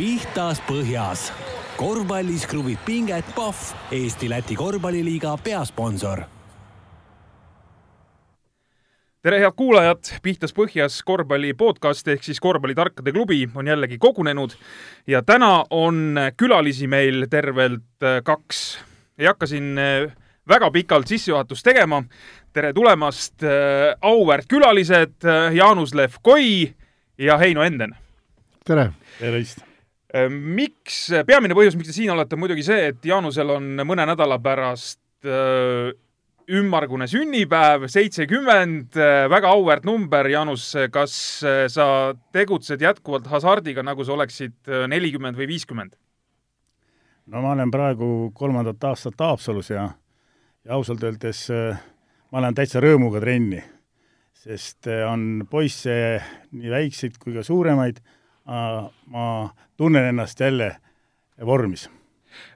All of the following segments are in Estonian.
pihtas põhjas. korvpallis kruvib pinget Pahv, Eesti-Läti korvpalliliiga peasponsor tere, head kuulajad, Pihtas Põhjas korvpalli podcast ehk siis Korvpallitarkade klubi on jällegi kogunenud ja täna on külalisi meil tervelt äh, kaks. ei hakka siin äh, väga pikalt sissejuhatust tegema. tere tulemast, äh, auväärt külalised Jaanus Levkoi ja Heino Enden. tere! tervist! Miks, peamine põhjus, miks te siin olete, on muidugi see, et Jaanusel on mõne nädala pärast ümmargune sünnipäev, seitsekümmend, väga auväärt number, Jaanus, kas sa tegutsed jätkuvalt hasardiga, nagu sa oleksid nelikümmend või viiskümmend? no ma olen praegu kolmandat aastat Haapsalus ja, ja ausalt öeldes ma lähen täitsa rõõmuga trenni, sest on poisse nii väikseid kui ka suuremaid, ma tunnen ennast jälle vormis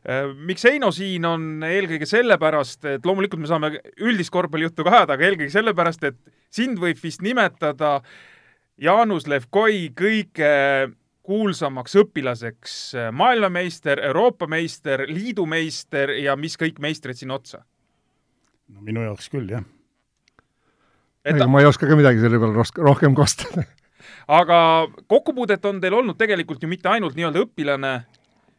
Äh, miks Heino siin on eelkõige sellepärast, et loomulikult me saame üldist korvpallijuttu ka ajada, aga eelkõige sellepärast, et sind võib vist nimetada Jaanus Levkoi kõige kuulsamaks õpilaseks, maailmameister, Euroopa meister, liidu meister ja mis kõik meistrid sinna otsa? no minu jaoks küll, jah. ega ma ei oska ka midagi selle peale rohkem kostada aga kokkupuudet on teil olnud tegelikult ju mitte ainult nii-öelda õpilane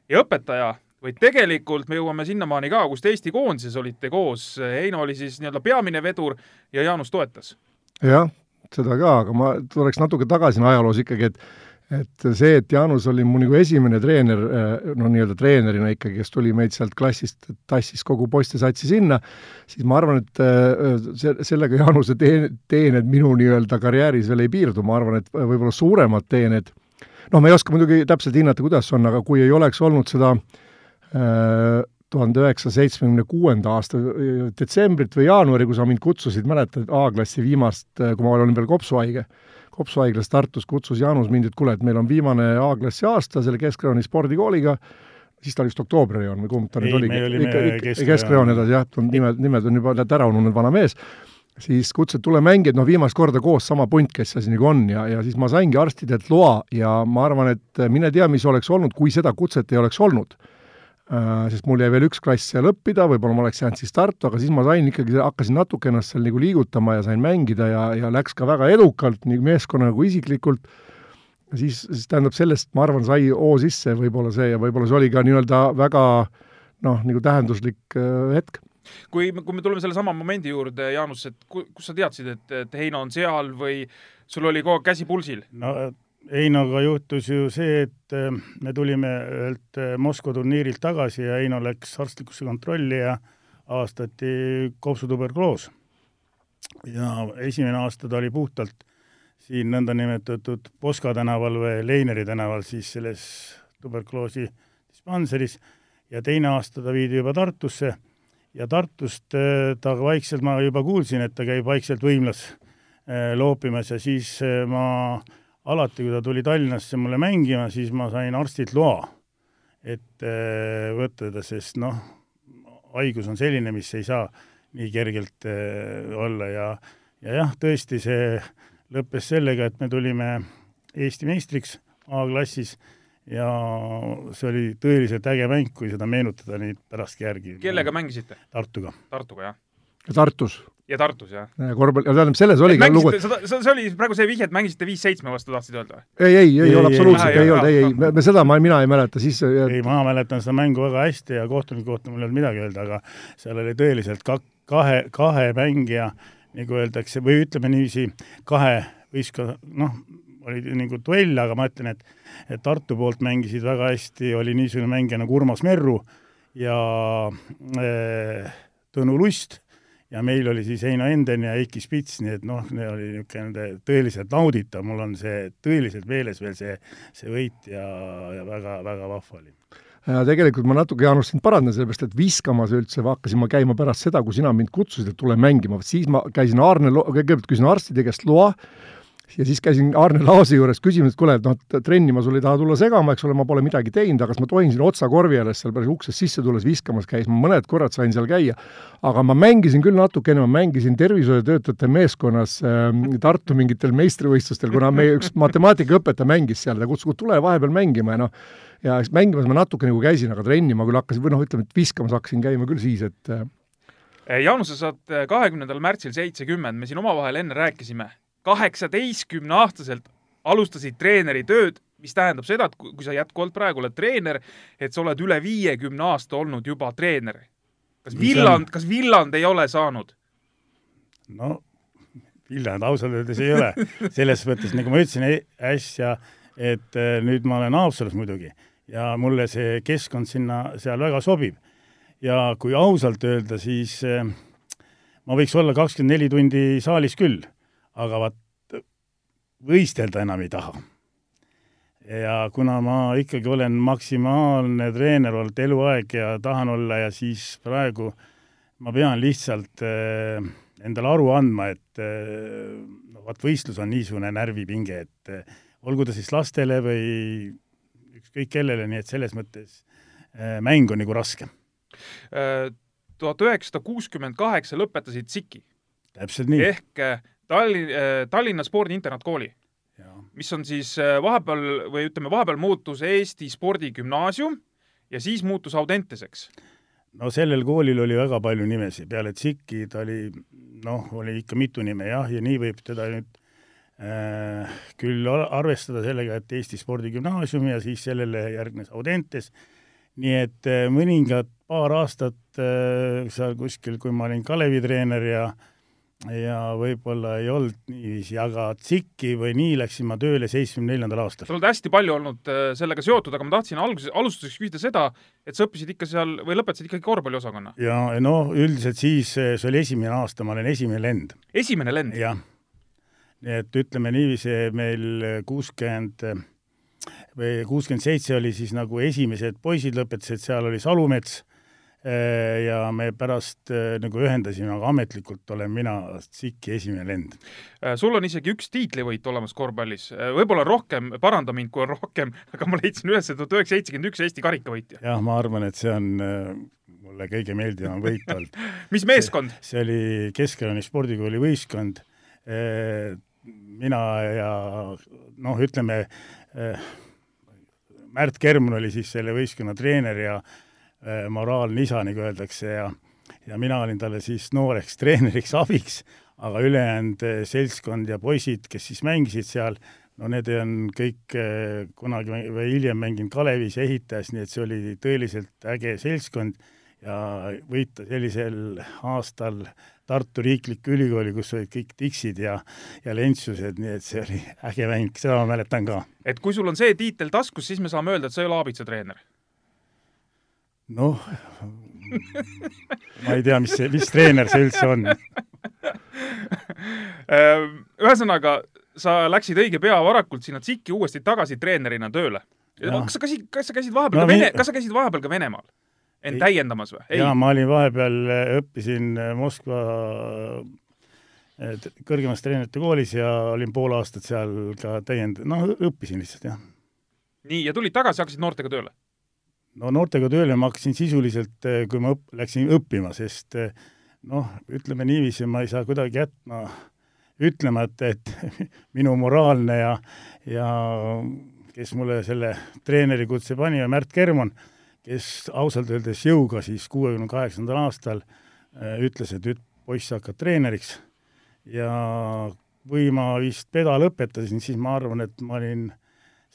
ja õpetaja, vaid tegelikult me jõuame sinnamaani ka, kus te Eesti koondises olite koos, Heino oli siis nii-öelda peamine vedur ja Jaanus toetas. jah, seda ka, aga ma tuleks natuke tagasi ajaloos ikkagi, et et see, et Jaanus oli mu nagu esimene treener, no nii-öelda treenerina ikkagi, kes tuli meid sealt klassist, tassis kogu poistesatsi sinna, siis ma arvan, et see, sellega Jaanuse tee-, teened minu nii-öelda karjääris veel ei piirdu, ma arvan, et võib-olla suuremad teened, noh, ma ei oska muidugi täpselt hinnata, kuidas on, aga kui ei oleks olnud seda äh, tuhande üheksasaja seitsmekümne kuuenda aasta detsembrit või jaanuari, kui sa mind kutsusid, mäletad, A-klassi viimast, kui ma olin veel kopsuhaige, kopsuhaiglas Tartus kutsus Jaanus mind, et kuule, et meil on viimane A-klassi aasta selle Keskrajooni spordikooliga, siis ta oli vist oktoobrirjoon või kumb ta nüüd oligi? Keskrajoon edasi jah, nimed, nimed on juba ära ununenud, vana mees, siis kutsus, et tule mängi, et noh, viimast korda koos sama punt, kes see nagu on ja, ja siis ma saingi arstidelt loa ja ma arvan, et mine tea, mis oleks olnud, kui seda kutset ei oleks olnud sest mul jäi veel üks klass seal õppida, võib-olla ma oleks jäänud siis Tartu, aga siis ma sain ikkagi, hakkasin natuke ennast seal nagu liigutama ja sain mängida ja, ja läks ka väga edukalt nii meeskonnaga kui isiklikult, siis, siis tähendab, sellest, ma arvan, sai hoo sisse võib-olla see ja võib-olla see oli ka nii-öelda väga noh, nagu tähenduslik äh, hetk kui, kui me tuleme sellesama momendi juurde, Jaanus, et ku, kus sa teadsid, et, et Heino on seal või sul oli kogu aeg käsi pulsil? no Heinoga juhtus ju see, et äh, me tulime ühelt äh, Moskva turniirilt tagasi ja Heino läks arstlikusse kontrolli ja avastati kopsutuberkuloos. ja esimene aasta ta oli puhtalt siin nõndanimetatud Poska tänaval või Leineri tänaval siis selles tuberkuloosi dispanseris ja teine aasta ta viidi juba Tartusse ja Tartust äh, ta vaikselt, ma juba kuulsin, et ta käib vaikselt võimlas loopimas ja siis ma alati, kui ta tuli Tallinnasse mulle mängima, siis ma sain arstilt loa, et äh, võtta teda, sest noh, haigus on selline, mis ei saa nii kergelt äh, olla ja ja jah, tõesti, see lõppes sellega, et me tulime Eesti meistriks A-klassis ja see oli tõeliselt äge mäng, kui seda meenutada nüüd pärastki järgi. kellega mängisite? Tartuga. Tartuga, jah. Tartus ja Tartus, jah? korvpall, tähendab, selles oligi lugu, et see oli praegu see vihje, et mängisite viis-seitsme vastu, tahtsid öelda? ei, ei, ei ole absoluutselt, ei olnud, ei, ei, me, me seda ma, mina ei mäleta, siis ei, ma mäletan seda mängu väga hästi ja kohtuniku kohta mul ei olnud midagi öelda, aga seal oli tõeliselt ka, kahe, kahe mängija, nagu öeldakse, või ütleme niiviisi, kahe võistkonna, noh, oli nagu duell, aga ma ütlen, et et Tartu poolt mängisid väga hästi, oli niisugune mängija nagu Urmas Merru ja äh, Tõnu Lust ja meil oli siis Heino Enden ja Eiki Spits, nii et noh, oli niisugune tõeliselt nauditav, mul on see tõeliselt meeles veel see, see võit ja, ja väga, väga vahva oli. Ja tegelikult ma natuke, Jaanus, sind parandan, sellepärast et viskamas üldse hakkasin ma käima pärast seda, kui sina mind kutsusid, et tule mängima, siis ma käisin Aarne, kõigepealt küsin arstide käest loa, ja siis käisin Arne Laasi juures küsimas, et kuule, et noh, trenni ma sul ei taha tulla segama, eks ole, ma pole midagi teinud, aga kas ma tohin sinna otsa korvi ääres seal päris uksest sisse tulles viskamas käis, ma mõned korrad sain seal käia, aga ma mängisin küll natukene, ma mängisin tervishoiutöötajate meeskonnas äh, Tartu mingitel meistrivõistlustel, kuna meie üks matemaatikaõpetaja mängis seal, ta kutsus, tule vahepeal mängima ja noh, ja eks mängimas ma natuke nagu käisin, aga trenni ma küll hakkasin, või noh, ütleme, et viskamas hakkasin käima küll siis, et äh, Jaanus, sa saad kahekümnendal märtsil seitsekümmend, me siin omavahel enne rääkisime kaheksateistkümneaastaselt alustasid treeneri tööd, mis tähendab seda, et kui sa jätkuvalt praegu oled treener, et sa oled üle viiekümne aasta olnud juba treener. kas Villand, kas Villand ei ole saanud? no Villand ausalt öeldes ei ole. selles mõttes, nagu ma ütlesin äsja, et äh, nüüd ma olen Haapsalus muidugi ja mulle see keskkond sinna, seal väga sobib. ja kui ausalt öelda, siis äh, ma võiks olla kakskümmend neli tundi saalis küll aga vaat võistelda enam ei taha. ja kuna ma ikkagi olen maksimaalne treener olnud eluaeg ja tahan olla ja siis praegu ma pean lihtsalt äh, endale aru andma, et äh, no vaat võistlus on niisugune närvipinge, et äh, olgu ta siis lastele või ükskõik kellele, nii et selles mõttes mäng on nagu raske. Äh, tuhat üheksasada kuuskümmend kaheksa lõpetasid SIK-i. täpselt nii. ehk Tallinn, äh, Tallinna spordiinternatkooli, mis on siis äh, vahepeal või ütleme, vahepeal muutus Eesti Spordigümnaasium ja siis muutus Audenteseks. no sellel koolil oli väga palju nimesid, peale Tsikki ta oli, noh, oli ikka mitu nime jah, ja nii võib teda nüüd äh, küll arvestada sellega, et Eesti Spordigümnaasium ja siis sellele järgnes Audentes, nii et äh, mõningad paar aastat äh, seal kuskil, kui ma olin Kalevi treener ja äh, ja võib-olla ei olnud niiviisi, aga tsikki või nii läksin ma tööle seitsmekümne neljandal aastal. sa oled hästi palju olnud äh, sellega seotud, aga ma tahtsin alguses, alustuseks küsida seda, et sa õppisid ikka seal või lõpetasid ikkagi korvpalliosakonna? ja noh, üldiselt siis, äh, see oli esimene aasta, ma olen esimene lend. esimene lend? jah. nii et ütleme niiviisi, meil kuuskümmend või kuuskümmend seitse oli siis nagu esimesed poisid lõpetasid, seal oli Salumets Äh, ja me pärast äh, nagu ühendasime, aga ametlikult olen mina SIK-i esimene lend. Äh, sul on isegi üks tiitlivõit olemas korvpallis, võib-olla rohkem, paranda mind, kui on rohkem, aga ma leidsin üles, tuhat üheksasada seitsekümmend üks Eesti karikavõitja. jah, ma arvan, et see on mulle kõige meeldivam võit olnud mis meeskond? see oli Keskerakonna spordikooli võistkond, mina ja noh, ütleme, Märt Kerm oli siis selle võistkonna treener ja Äh, moraalne isa, nagu öeldakse, ja ja mina olin talle siis nooreks treeneriks abiks, aga ülejäänud äh, seltskond ja poisid, kes siis mängisid seal, no need on kõik äh, kunagi või hiljem mänginud Kalevis ja ehitajas, nii et see oli tõeliselt äge seltskond ja võita sellisel aastal Tartu Riikliku Ülikooli, kus olid kõik tiksid ja, ja lentsused, nii et see oli äge mäng, seda ma mäletan ka. et kui sul on see tiitel taskus, siis me saame öelda, et sa ei ole Aabitsa treener noh, ma ei tea, mis see, mis treener see üldse on. Ehm, ühesõnaga, sa läksid õige pea varakult sinna TSIK-i uuesti tagasi treenerina tööle. kas sa käisid, kas sa käisid vahepeal no, ka Vene, kas sa käisid vahepeal ka Venemaal? end täiendamas või? jaa, ma olin vahepeal, äh, õppisin äh, Moskva äh, kõrgemas treenerite koolis ja olin pool aastat seal ka täiend-, noh, õppisin lihtsalt, jah. nii, ja tulid tagasi, hakkasid noortega tööle? No noortega tööle ma hakkasin sisuliselt, eh, kui ma õpp-, läksin õppima, sest eh, noh, ütleme niiviisi, ma ei saa kuidagi jätma ütlemata, et minu moraalne ja, ja kes mulle selle treeneri kutse pani, Märt Kermon, kes ausalt öeldes jõuga siis kuuekümne kaheksandal aastal äh, ütles, et nüüd poiss, hakkad treeneriks. Ja kui ma vist peda lõpetasin, siis ma arvan, et ma olin äh,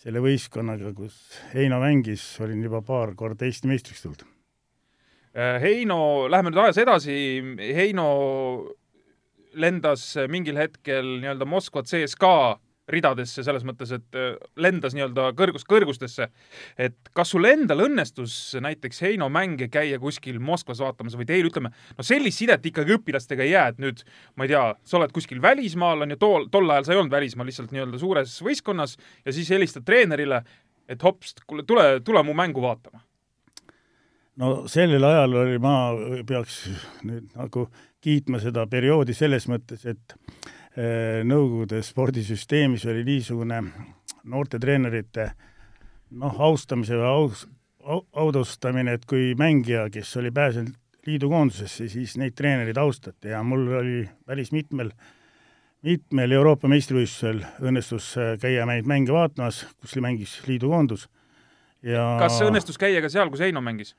selle võistkonnaga, kus Heino mängis, olin juba paar korda Eesti meistriks tulnud. Äh, Heino, läheme nüüd ajas edasi, Heino lendas mingil hetkel nii-öelda Moskva CSKA ridadesse, selles mõttes, et äh, lendas nii-öelda kõrgus, kõrgustesse. et kas sul endal õnnestus näiteks Heino mänge käia kuskil Moskvas vaatamas või teil, ütleme, no sellist sidet ikkagi õpilastega ei jää, et nüüd ma ei tea, sa oled kuskil välismaal, on ju, tol, tol ajal sa ei olnud välismaal, lihtsalt nii-öelda suures võistkonnas ja siis helistad treenerile, et hops, kuule, tule, tule mu mängu vaatama no sellel ajal oli, ma peaks nüüd nagu kiitma seda perioodi selles mõttes, et Nõukogude spordisüsteemis oli niisugune noorte treenerite noh, austamise või aus, audustamine, et kui mängija, kes oli pääsenud liidukoondisesse, siis neid treenereid austati ja mul oli päris mitmel, mitmel Euroopa meistrivõistlusel õnnestus äh, käia neid mänge vaatamas, kus mängis liidukoondus ja kas õnnestus käia ka seal, kus Heino mängis?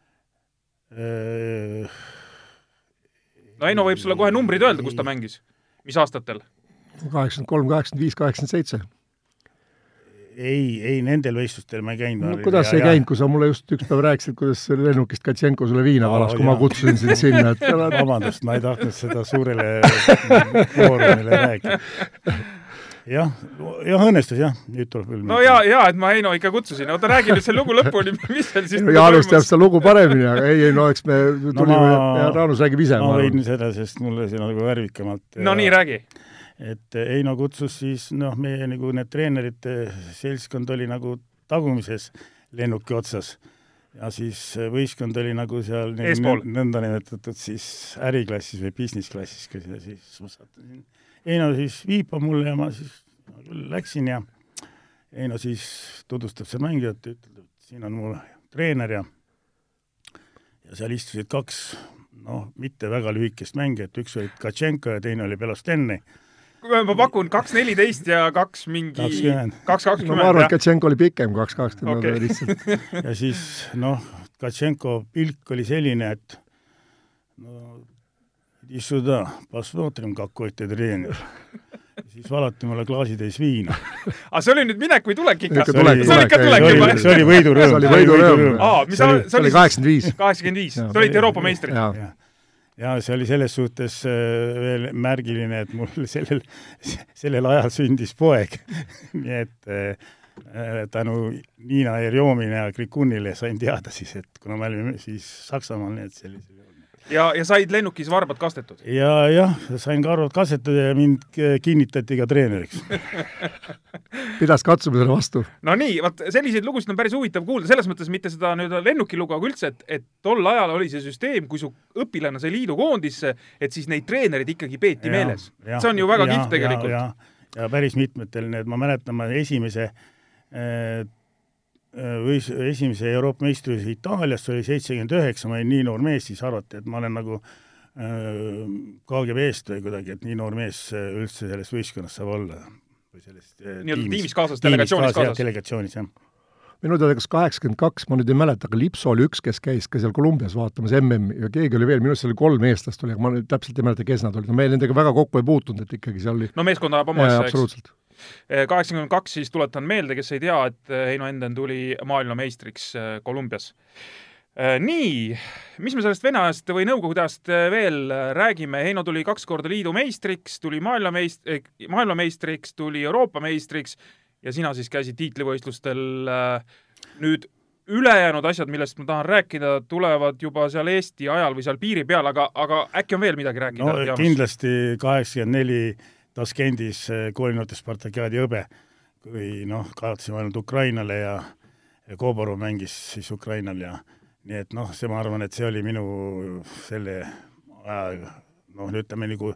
Äh, no Heino võib sulle kohe numbrid öelda, kus ta mängis, mis aastatel? Kaheksakümmend kolm, kaheksakümmend viis, kaheksakümmend seitse ei, ei nendel võistlustel ma ei käinud no,. kuidas sa ei käinud, kui sa mulle just üks päev rääkisid, kuidas lennukist Katšenko sulle viina valas, kui jah. ma kutsusin sind sinna, et vabandust, ma ei tahtnud seda suurele foorumile rääkida. jah, jah, õnnestus jah, nüüd tuleb küll. no ja, ja et ma Heino ikka kutsusin, oota räägi nüüd selle lugu lõpuni, mis seal siis no, Jaanus teab seda lugu paremini, aga ei, ei no eks me tulime no, ma... ja Jaanus räägib ise. ma võin seda, sest mulle see nagu värvikamalt. no nii, räägi et Heino kutsus siis noh, meie nagu need treenerite seltskond oli nagu tagumises lennuki otsas. Ja siis võistkond oli nagu seal nõndanimetatud siis äriklassis või business klassis, kui seda siis ma sattusin. Heino siis viipab mulle ja ma siis no, küll läksin ja Heino siis tutvustab seal mängijat ja ütleb, et siin on mul treener ja ja seal istusid kaks noh, mitte väga lühikest mängijat, üks oli Katšenko ja teine oli Belostenni ma pakun kaks neliteist ja kaks mingi kaks kakskümmend. no ma arvan, et Katšenko oli pikem, kaks kakskümmend okay. lihtsalt. ja siis noh, Katšenko pilk oli selline, et no иди сюда, посмотрим, какой ты тренер. siis valati mulle klaasitäis viina. aga see oli nüüd minek või tulek ikka? see oli ikka tulek juba? see oli võidurõõm. see oli võidurõõm. aa, mis see oli? see oli kaheksakümmend viis. kaheksakümmend viis, te olite Euroopa meistrid ja see oli selles suhtes äh, veel märgiline, et mul sellel, sellel ajal sündis poeg. Nii et äh, tänu Niina Jerjomine ja Krikunile sain teada siis, et kuna me olime siis Saksamaal, nii et sellisel ja, ja said lennukis varbad kastetud? ja jah, sain ka varbad kastetud ja mind kinnitati ka treeneriks pidas katsumusele vastu? no nii, vot selliseid lugusid on päris huvitav kuulda, selles mõttes mitte seda nüüd lennuki lugu, aga üldse, et, et tol ajal oli see süsteem, kui su õpilane sai liidukoondisse, et siis neid treenereid ikkagi peeti ja, meeles. see on ju väga ja, kihvt tegelikult. ja, ja päris mitmetel need, ma mäletan, ma esimese äh, võis esimese Euroopa meistrivõistluse Itaalias, see oli seitsekümmend üheksa, ma olin nii noor mees, siis arvati, et ma olen nagu äh, KGB-st või kuidagi, et nii noor mees üldse selles võistkonnas saab olla. või selles äh, nii-öelda tiimis kaasas, delegatsioonis kaasas? delegatsioonis, jah minu teada kas kaheksakümmend kaks, ma nüüd ei mäleta, aga Lipso oli üks, kes käis ka seal Kolumbias vaatamas MM-i ja keegi oli veel, minu arust seal oli kolm eestlast oli, aga ma nüüd täpselt ei mäleta, kes nad olid, no me nendega väga kokku ei puutunud, et ikkagi seal oli no meeskond ajab oma asja, eks? Eh, kaheksakümmend kaks, siis tuletan meelde, kes ei tea, et eh, Heino Enden tuli maailmameistriks eh, Kolumbias. Nii, mis me sellest Vene ajast või Nõukogude ajast veel räägime, Heino tuli kaks korda liidu meistriks, tuli maailmameist-, maailmameistriks, tuli Euroopa meistriks ja sina siis käisid tiitlivõistlustel nüüd ülejäänud asjad, millest ma tahan rääkida, tulevad juba seal Eesti ajal või seal piiri peal, aga, aga äkki on veel midagi rääkida? no Jaanus? kindlasti kaheksakümmend neli Taskendis koolinoorte Spartakiaadi hõbe, kui noh, kaotasime ainult Ukrainale ja, ja Koborov mängis siis Ukrainal ja nii et noh, see, ma arvan, et see oli minu selle aja noh, ütleme nagu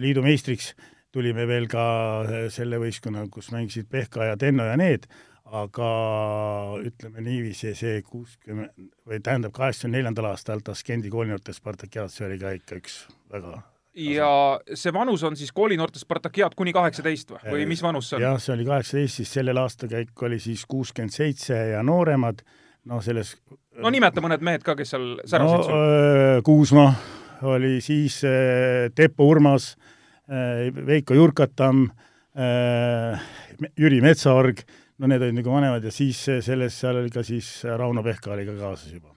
liidu meistriks tulime veel ka selle võistkonna, kus mängisid Pehka ja Tenno ja need, aga ütleme niiviisi, see kuuskümmend või tähendab, kaheksakümne neljandal aastal Taskendi koolinoorte Spartakiaad, see oli ka ikka üks väga ja see vanus on siis koolinoorte Spartakiaad kuni kaheksateist või, või mis vanus see on? jah, see oli kaheksateist, siis sellel aastakäik oli siis kuuskümmend seitse ja nooremad, noh selles no nimeta mõned mehed ka, kes seal särasid no, sul. Kuusma oli siis äh, Teppo Urmas äh,, Veiko Jurkatam äh,, Jüri Metsaorg, no need olid nagu vanemad ja siis selles, seal oli ka siis Rauno Pehka oli ka kaasas juba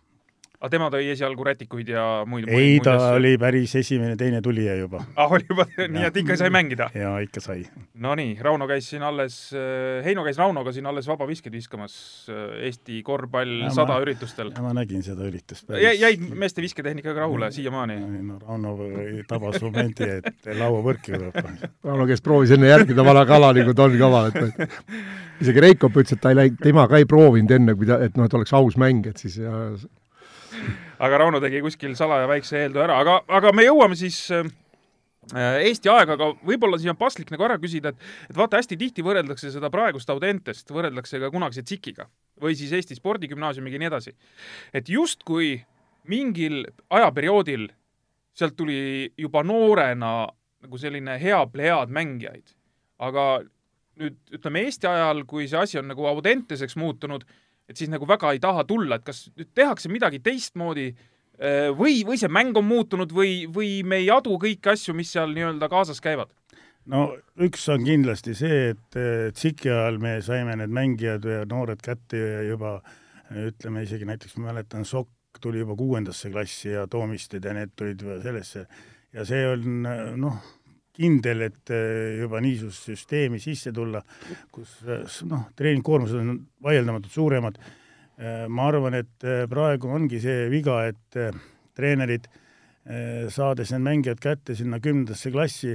aga tema tõi esialgu rätikuid ja muid ei, ta asju. oli päris esimene, teine tulija juba. ah, oli juba, nii et ikka sai mängida? jaa, ikka sai. Nonii, Rauno käis siin alles, äh, Heino käis Raunoga siin alles vabaviskeid viskamas äh, Eesti korvpall sada üritustel. ma nägin seda üritust päris. jäid meeste visketehnikaga rahule siiamaani? no Rauno tabas momendi, et lauavõrk jõuab. Rauno, kes proovis enne järgida vana kala, nagu ta on kaval, et isegi Reikop ütles, et ta ei läinud, tema ka ei proovinud enne, kui ta, et noh, et oleks aus mäng, et siis ja aga Rauno tegi kuskil salaja väikse eeltöö ära, aga, aga me jõuame siis äh, Eesti aega, aga võib-olla siin on paslik nagu ära küsida, et et vaata, hästi tihti võrreldakse seda praegust Audentest, võrreldakse ka kunagise TSIK-iga või siis Eesti Spordigümnaasiumiga ja nii edasi. et justkui mingil ajaperioodil sealt tuli juba noorena nagu selline hea plejaad mängijaid. aga nüüd ütleme Eesti ajal, kui see asi on nagu Audenteseks muutunud, et siis nagu väga ei taha tulla, et kas nüüd tehakse midagi teistmoodi Äh, või, või see mäng on muutunud või, või me ei adu kõiki asju, mis seal nii-öelda kaasas käivad? no üks on kindlasti see, et TSIK-i ajal me saime need mängijad ja noored kätte juba ütleme isegi näiteks ma mäletan, Sokk tuli juba kuuendasse klassi ja Toomistid ja need tulid juba sellesse ja see on noh, kindel, et juba niisugust süsteemi sisse tulla, kus noh, treeningkoormused on vaieldamatult suuremad Äh, ma arvan, et äh, praegu ongi see viga, et äh, treenerid, saades need mängijad kätte sinna kümnendasse klassi,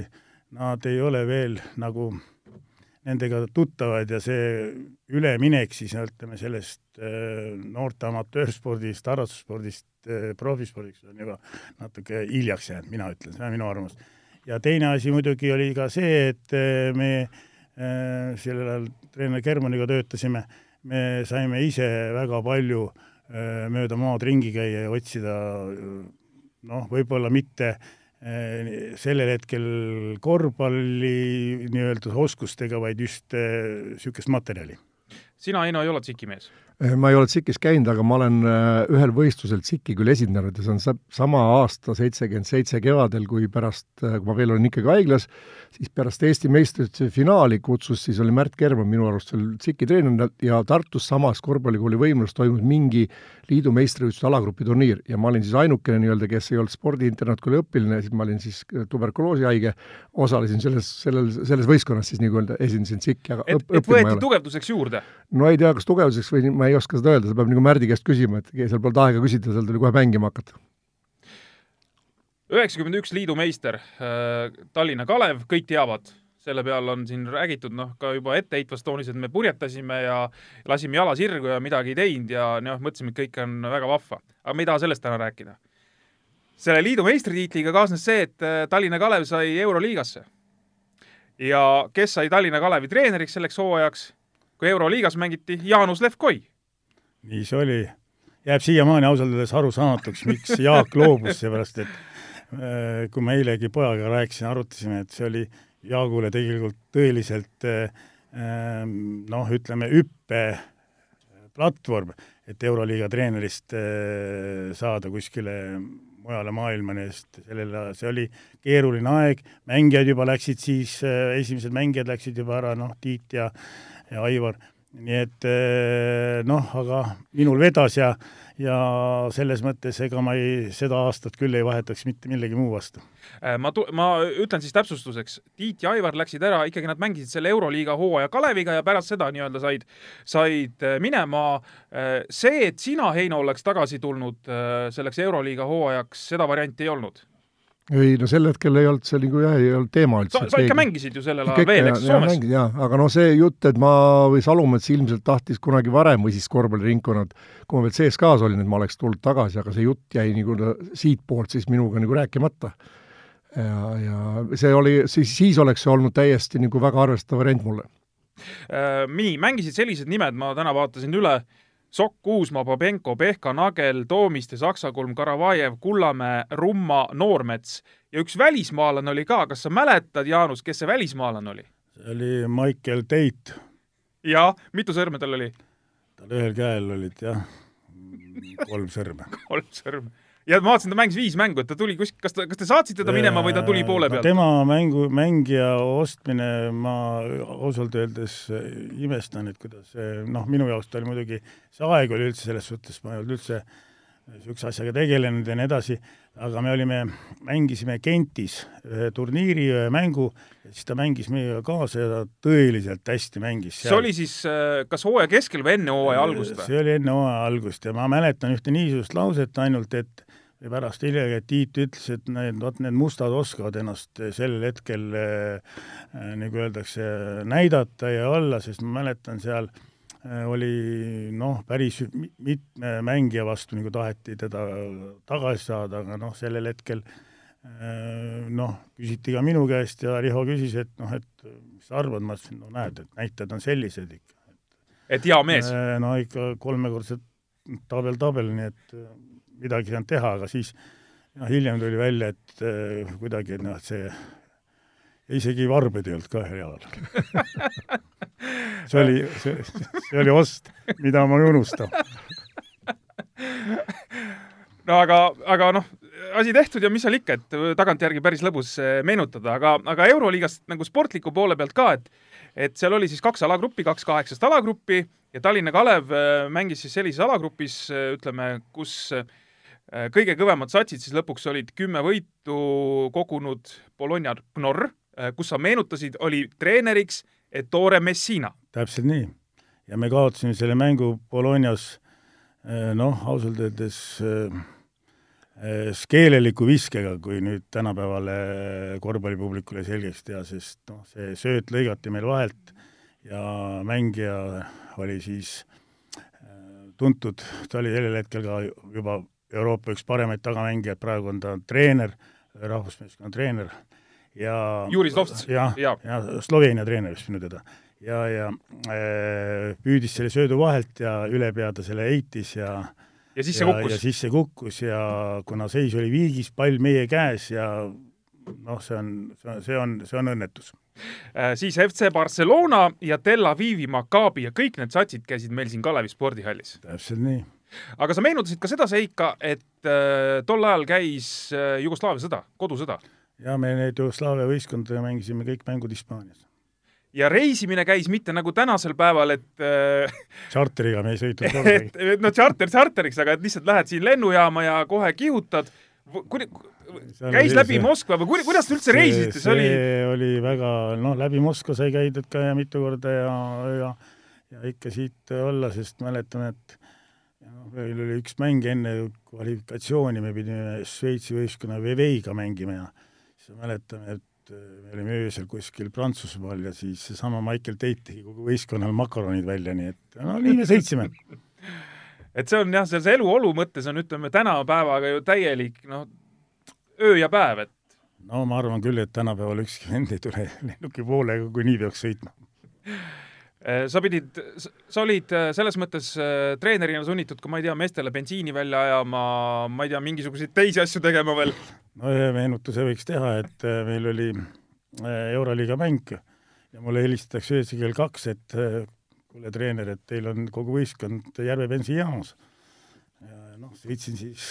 nad ei ole veel nagu nendega tuttavad ja see üleminek siis ütleme sellest noorte amatöörspordist, harrastusspordist profispordiks on juba natuke hiljaks jäänud, mina ütlen, see on minu arvamus. Ja teine asi muidugi oli ka see, et me sellel ajal treener Germaniga töötasime me saime ise väga palju äh, mööda maad ringi käia ja otsida noh, võib-olla mitte sellel hetkel korvpalli nii-öelda oskustega, vaid just niisugust materjali. sina, Heino, ei ole tsikimees? Eh, ma ei ole TSIK-is käinud, aga ma olen äh, ühel võistlusel TSIK-i küll esindanud ja see on sama aasta, seitsekümmend seitse kevadel, kui pärast, äh, kui ma veel olin ikkagi haiglas, siis pärast Eesti meistrite finaali kutsus, siis oli Märt Kerman minu arust seal TSIK-i treener ja Tartus samas korvpallikooli võimulas toimus mingi liidu meistrivõistluste alagrupi turniir ja ma olin siis ainukene nii-öelda, kes ei olnud spordiinternatkooli õpilane, siis ma olin siis tuberkuloosihaige, osalesin selles, sellel, selles võistkonnas siis nii-öelda esindasin TSIK-i, aga et, et võeti tugevduseks juurde? no ei tea, kas tugevuseks või ma ei oska seda öelda, seda peab nagu Märdi käest küsima, et seal polnud aega küsida, seal tuli kohe mängima hakata. üheksakümmend üks liidu meister, äh, Tallinna Kalev, kõik teavad, selle peal on siin räägitud noh, ka juba etteheitvas toonis, et me purjetasime ja lasime jala sirgu ja midagi ei teinud ja noh, mõtlesime, et kõik on väga vahva. aga me ei taha sellest täna rääkida. selle liidu meistritiitliga kaasnes see, et äh, Tallinna Kalev sai Euroliigasse. ja kes sai Tallinna Kalevi treeneriks selleks hooajaks kui Euroliigas mängiti Jaanus Levkoi. Nii see oli. jääb siiamaani ausalt öeldes arusaamatuks, miks Jaak loobus, seepärast et äh, kui ma eilegi pojaga rääkisin, arutasime, et see oli Jaagule tegelikult tõeliselt äh, ähm, noh, ütleme hüppe platvorm, et Euroliiga treenerist äh, saada kuskile mujale maailmani, sest sellel, see oli keeruline aeg, mängijad juba läksid siis, esimesed mängijad läksid juba ära, noh, Tiit ja ja Aivar, nii et eh, noh, aga minul vedas ja ja selles mõttes ega ma ei, seda aastat küll ei vahetaks mitte millegi muu vastu. Äh, ma tu-, ma ütlen siis täpsustuseks, Tiit ja Aivar läksid ära, ikkagi nad mängisid selle Euroliiga hooaja Kaleviga ja pärast seda nii-öelda said, said äh, minema. Äh, see, et sina, Heino, oleks tagasi tulnud selleks Euroliiga hooajaks, seda varianti ei olnud ei no sel hetkel ei olnud see nagu jah, ei olnud teema üldse. sa, ikka mängisid ju sellel ajal veel, eks, Soomes? jaa, aga no see jutt, et ma või Salumets ilmselt tahtis kunagi varem või siis korvpalliringkonnad, kui ma veel CSKA-s olin, et ma oleks tulnud tagasi, aga see jutt jäi nagu siitpoolt siis minuga nagu rääkimata. ja, ja see oli, siis, siis oleks see olnud täiesti nagu väga arvestatav variant mulle äh,. nii, mängisid sellised nimed, ma täna vaatasin üle äh,, Sokk, Uusmaa, Babenko, Pehka, Nagel, Toomiste, Saksakulm, Karavajev, Kullamäe, Rumma, Noormets ja üks välismaalane oli ka, kas sa mäletad, Jaanus, kes see välismaalane oli? see oli Michael Tate. ja, mitu sõrme tal oli? tal ühel käel olid jah, kolm sõrme kolm sõrme ja ma vaatasin, ta mängis viis mängu, et ta tuli kuskilt, kas ta, kas te saatsite ta minema või ta tuli poole pealt no,? tema mängu, mängija ostmine, ma ausalt öeldes imestan, et kuidas noh, minu jaoks ta oli muidugi, see aeg oli üldse selles suhtes, ma ei olnud üldse niisuguse asjaga tegelenud ja nii edasi, aga me olime, mängisime Gentis ühe turniiri, ühe mängu, siis ta mängis meiega kaasa ja ta tõeliselt hästi mängis. see oli siis äh, kas hooaja keskel või enne hooaja algust või? see oli enne hooaja algust ja ma mäletan ühte niisugust lauset ainult, et või pärast hiljem Tiit ütles, et need, vot need mustad oskavad ennast sellel hetkel äh, nagu öeldakse, näidata ja olla, sest ma mäletan seal äh, oli noh, päris mitme mängija vastu nagu taheti teda tagasi saada, aga noh, sellel hetkel noh, küsiti ka minu käest ja Riho küsis, et noh, et mis sa arvad, ma ütlesin, no näed, et näitajad on sellised ikka. et hea mees? no ikka kolmekordselt tabel, tabel, nii et midagi ei saanud teha, aga siis noh, hiljem tuli välja, et äh, kuidagi noh, see isegi varbed ei olnud ka ühel jalal see oli, see, see oli ost, mida ma ei unusta. no aga, aga noh, asi tehtud ja mis seal ikka, et tagantjärgi päris lõbus eh, meenutada, aga, aga Euroliigast nagu sportliku poole pealt ka, et et seal oli siis kaks alagruppi, kaks kaheksast alagruppi ja Tallinna Kalev eh, mängis siis sellises alagrupis, ütleme, kus kõige kõvemad satsid siis lõpuks olid kümme võitu kogunud Bologna Knorr, kus sa meenutasid, oli treeneriks Ettore Messina. täpselt nii. ja me kaotasime selle mängu Bolognas noh, ausalt öeldes keeleliku viskega, kui nüüd tänapäevale korvpallipublikule selgeks teha, sest noh, see sööt lõigati meil vahelt ja mängija oli siis tuntud, ta oli sellel hetkel ka juba Euroopa üks paremaid tagamängijaid, praegu on ta treener, rahvusmeeskonna treener ja Juris Lovts. jah, ja, ja Sloveenia treener vist minu teada. ja, ja äh, püüdis selle söödu vahelt ja üle pea ta selle heitis ja ja sisse kukkus. ja sisse kukkus ja kuna seis oli viigis, pall meie käes ja noh, see on, see on, see on, see on õnnetus äh,. siis FC Barcelona ja Tel Avivi Maccabi ja kõik need satsid käisid meil siin Kalevi spordihallis. täpselt nii. Aga sa meenutasid ka seda seika, et äh, tol ajal käis äh, Jugoslaavia sõda, kodusõda. ja me neid Jugoslaavia võistkondadega mängisime kõik mängud Hispaanias. Ja reisimine käis mitte nagu tänasel päeval, et äh, tšarteriga me ei sõitnud et no tšarter tšarteriks, aga et lihtsalt lähed siin lennujaama ja kohe kihutad, kuni, käis läbi see, Moskva või kuni, kuidas te üldse reisisite, see oli oli väga, noh, läbi Moskva sai käidud ka ja mitu korda ja, ja ja ikka siit olla, sest mäletan, et noh, meil oli üks mäng enne kvalifikatsiooni, me pidime Šveitsi võistkonna Veveiga mängima ja siis mäletame, et äh, me olime öösel kuskil Prantsusmaal ja siis seesama Michael Tate tegi kogu võistkonnal makaronid välja, nii et no nii me sõitsime. Et see on jah, selles eluolu mõttes on, ütleme, tänapäevaga ju täielik noh, öö ja päev, et no ma arvan küll, et tänapäeval ükski vend ei tule lennuki poolega, kui nii peaks sõitma sa pidid, sa olid äh, selles mõttes treenerina sunnitud ka, ma ei tea, meestele bensiini välja ajama, ma ei tea, mingisuguseid teisi asju tegema veel no ühe meenutuse võiks teha, et äh, meil oli äh, Euroliiga mäng ja mulle helistatakse öösel kell kaks, et äh, kuule, treener, et teil on kogu võistkond Järve bensiinijaamas. ja noh, sõitsin siis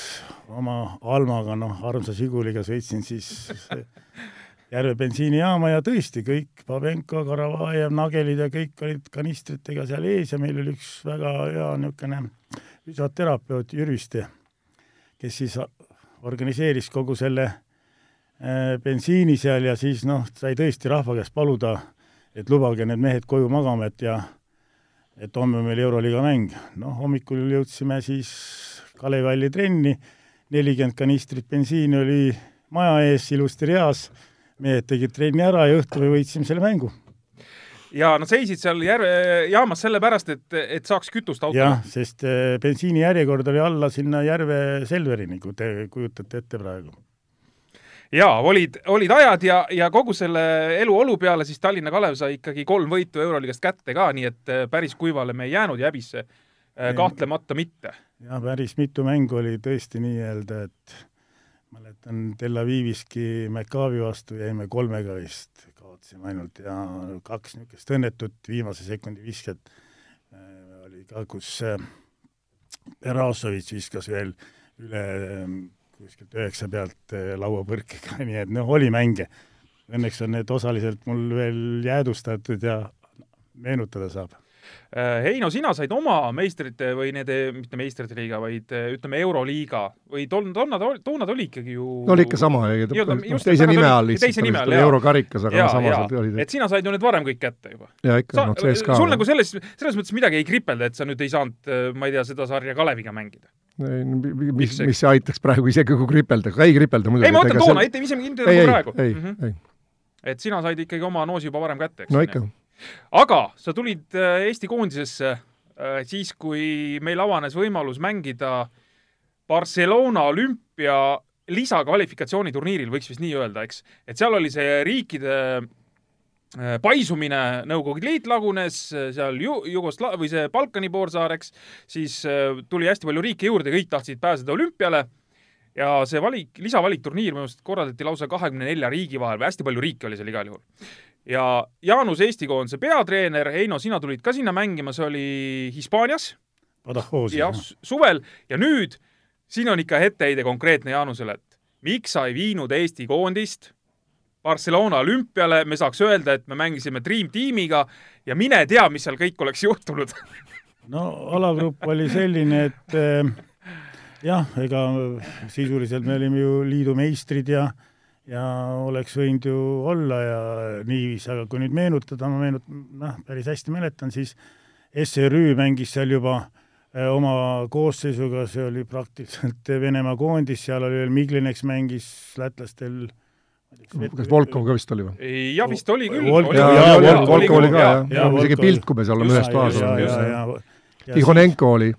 oma Almaga, noh, armsa Žiguliga sõitsin siis Järve bensiinijaama ja tõesti, kõik, Babenko, Karavajev, Nagelid ja kõik olid kanistritega seal ees ja meil oli üks väga hea niisugune füsioterapeut Jürviste, kes siis organiseeris kogu selle äh, bensiini seal ja siis noh, sai tõesti rahva käest paluda, et lubage need mehed koju magama, et ja et homme on meil Euroliiga mäng. noh, hommikul jõudsime siis Kalevi halli trenni, nelikümmend kanistrit bensiini oli maja ees ilusti reas, mehed tegid trenni ära ja õhtul me võitsime selle mängu ja nad seisid seal järve, jaamas sellepärast, et, et saaks kütust autole. jah, sest äh, bensiinijärjekord oli alla sinna järve Selverini, kui te kujutate ette praegu. jaa, olid, olid ajad ja, ja kogu selle eluolu peale siis Tallinna Kalev sai ikkagi kolm võitu Euroligast kätte ka, nii et äh, päris kuivale me ei jäänud ja häbisse äh, kahtlemata mitte. jah, päris mitu mängu oli tõesti nii-öelda, et mäletan Tel Aviviski Maccabi vastu jäime kolmega vist kaotasime ainult ja kaks niisugust õnnetut viimase sekundi visket äh, oli ka, kus äh, Berasovitš viskas veel üle äh, kuskilt üheksa pealt äh, lauapõrkega, nii et noh, oli mänge. Õnneks on need osaliselt mul veel jäädvustatud ja meenutada saab Heino, sina said oma meistrite või need, mitte meistrite liiga, vaid äh, ütleme, Euroliiga või tol-, toona toona ta oli ikkagi ju no oli ikka sama, teise nime all lihtsalt, eurokarikas, aga samas oli et sina said ju need varem kõik kätte juba. jaa, ikka, noh, CSKA. sul nagu selles, selles mõttes midagi ei kripelda, et sa nüüd ei saanud, äh, ma ei tea, seda sarja Kaleviga mängida? mis, mis see aitaks praegu isegi kui kripelda, ka ei kripelda muidugi. ei, ma mõtlen toona, ise mitte nagu praegu. ei, ei, ei. et sina said ikkagi oma noosi juba varem kätte, eks? no ikka aga sa tulid äh, Eesti koondisesse äh, siis, kui meil avanes võimalus mängida Barcelona olümpialiiga lisakvalifikatsiooniturniiril, võiks vist nii öelda, eks, et seal oli see riikide äh, paisumine, Nõukogude Liit lagunes, seal Ju-, Jugosla- või see Balkani poolsaar, eks, siis tuli hästi palju riike juurde, kõik tahtsid pääseda olümpiale. Ja see valik, lisavalikturniir minu arust korraldati lausa kahekümne nelja riigi vahel või hästi palju riike oli seal igal juhul. Ja Jaanus Eesti koondise peatreener, Heino, sina tulid ka sinna mängima, see oli Hispaanias. Jah, suvel. Ja nüüd siin on ikka etteheide konkreetne Jaanusele, et miks sa ei viinud Eesti koondist Barcelona olümpiale, me saaks öelda, et me mängisime Dream tiimiga ja mine tea, mis seal kõik oleks juhtunud. No alagrupp oli selline, et eh, jah, ega sisuliselt me olime ju liidu meistrid ja ja oleks võinud ju olla ja niiviisi, aga kui nüüd meenutada, ma meenut-, noh, päris hästi mäletan, siis SRÜ mängis seal juba eh, oma koosseisuga, see oli praktiliselt Venemaa koondis, seal oli veel Miglineks mängis lätlastel kas Volkov ka vist oli või? ja vist oli küll. Volkov- jaa, jaa, jaa, Volkov Volkov oli ka, jah. Isegi Volkov. Piltku me seal oleme ühes toas ja, olnud. ja, just. ja, ja Tihonenko oli.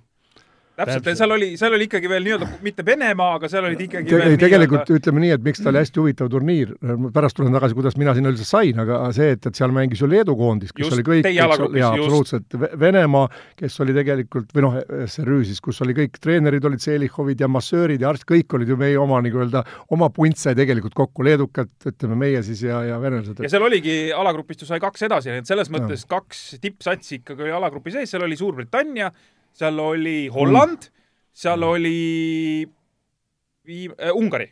Täpselt, seal oli, seal oli ikkagi veel nii-öelda mitte Venemaa, aga seal olid ikkagi Te, veel ei, tegelikult nii-öelda- ütleme nii, et miks ta oli hästi huvitav turniir, pärast tulen tagasi, kuidas mina sinna üldse sain, aga see, et, et seal mängis ju Leedu koondis, kes Just, oli kõik, jaa, absoluutselt, Ve- Venemaa, kes oli tegelikult, või noh, SRÜ siis, kus oli kõik treenerid olid Seelihovid ja massöörid ja arst, kõik olid ju meie oma nii-öelda, oma punt sai tegelikult kokku, leedukad, ütleme meie siis ja, ja venelased. ja seal oligi alagrupist ju sai kaks edasi, nii et selles mõttes kaks tippsatsi ikkagi oli alagrupi sees, seal oli Suurbritannia, seal oli Holland mm., seal oli viim- äh,, Ungari,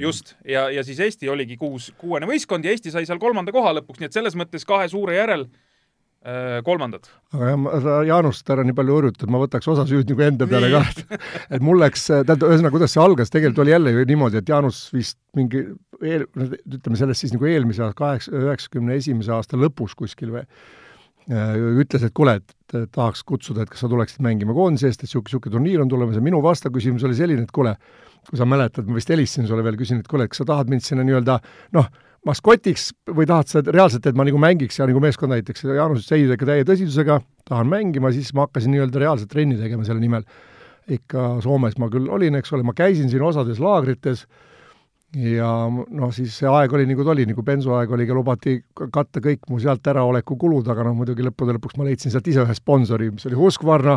just, ja, ja siis Eesti oligi kuus, kuuene võistkond ja Eesti sai seal kolmanda koha lõpuks, nii et selles mõttes kahe suure järel äh, kolmandad. aga jah, ma Jaanust ära nii palju hõõrutada, ma võtaks osa süüd nagu enda peale ka, et et mul läks, tähendab, ühesõnaga, kuidas see algas, tegelikult oli jälle ju niimoodi, et Jaanus vist mingi eel, ütleme sellest siis nagu eelmise aasta, kaheksa, üheksakümne esimese aasta lõpus kuskil või, ütles, et kuule, et tahaks kutsuda, et kas sa tuleksid mängima koondise eest, et niisugune, niisugune turniir on tulemas ja minu vastaküsimus oli selline, et kuule, kui sa mäletad, ma vist helistasin sulle veel, küsin, et kuule, kas sa tahad mind sinna nii-öelda noh, maskotiks või tahad sa reaalselt, et ma nagu mängiks ja nagu meeskonda aitaks ja Jaanus ütles ei, ikka täie tõsidusega, tahan mängima, siis ma hakkasin nii-öelda reaalselt trenni tegema selle nimel. ikka Soomes ma küll olin, eks ole, ma käisin siin osades laagrites ja noh, siis see aeg oli nagu ta oli, nagu bensuaeg oli, lubati katta kõik mu sealt äraoleku kulud, aga noh, muidugi lõppude lõpuks ma leidsin sealt ise ühe sponsori, mis oli Husqvarna,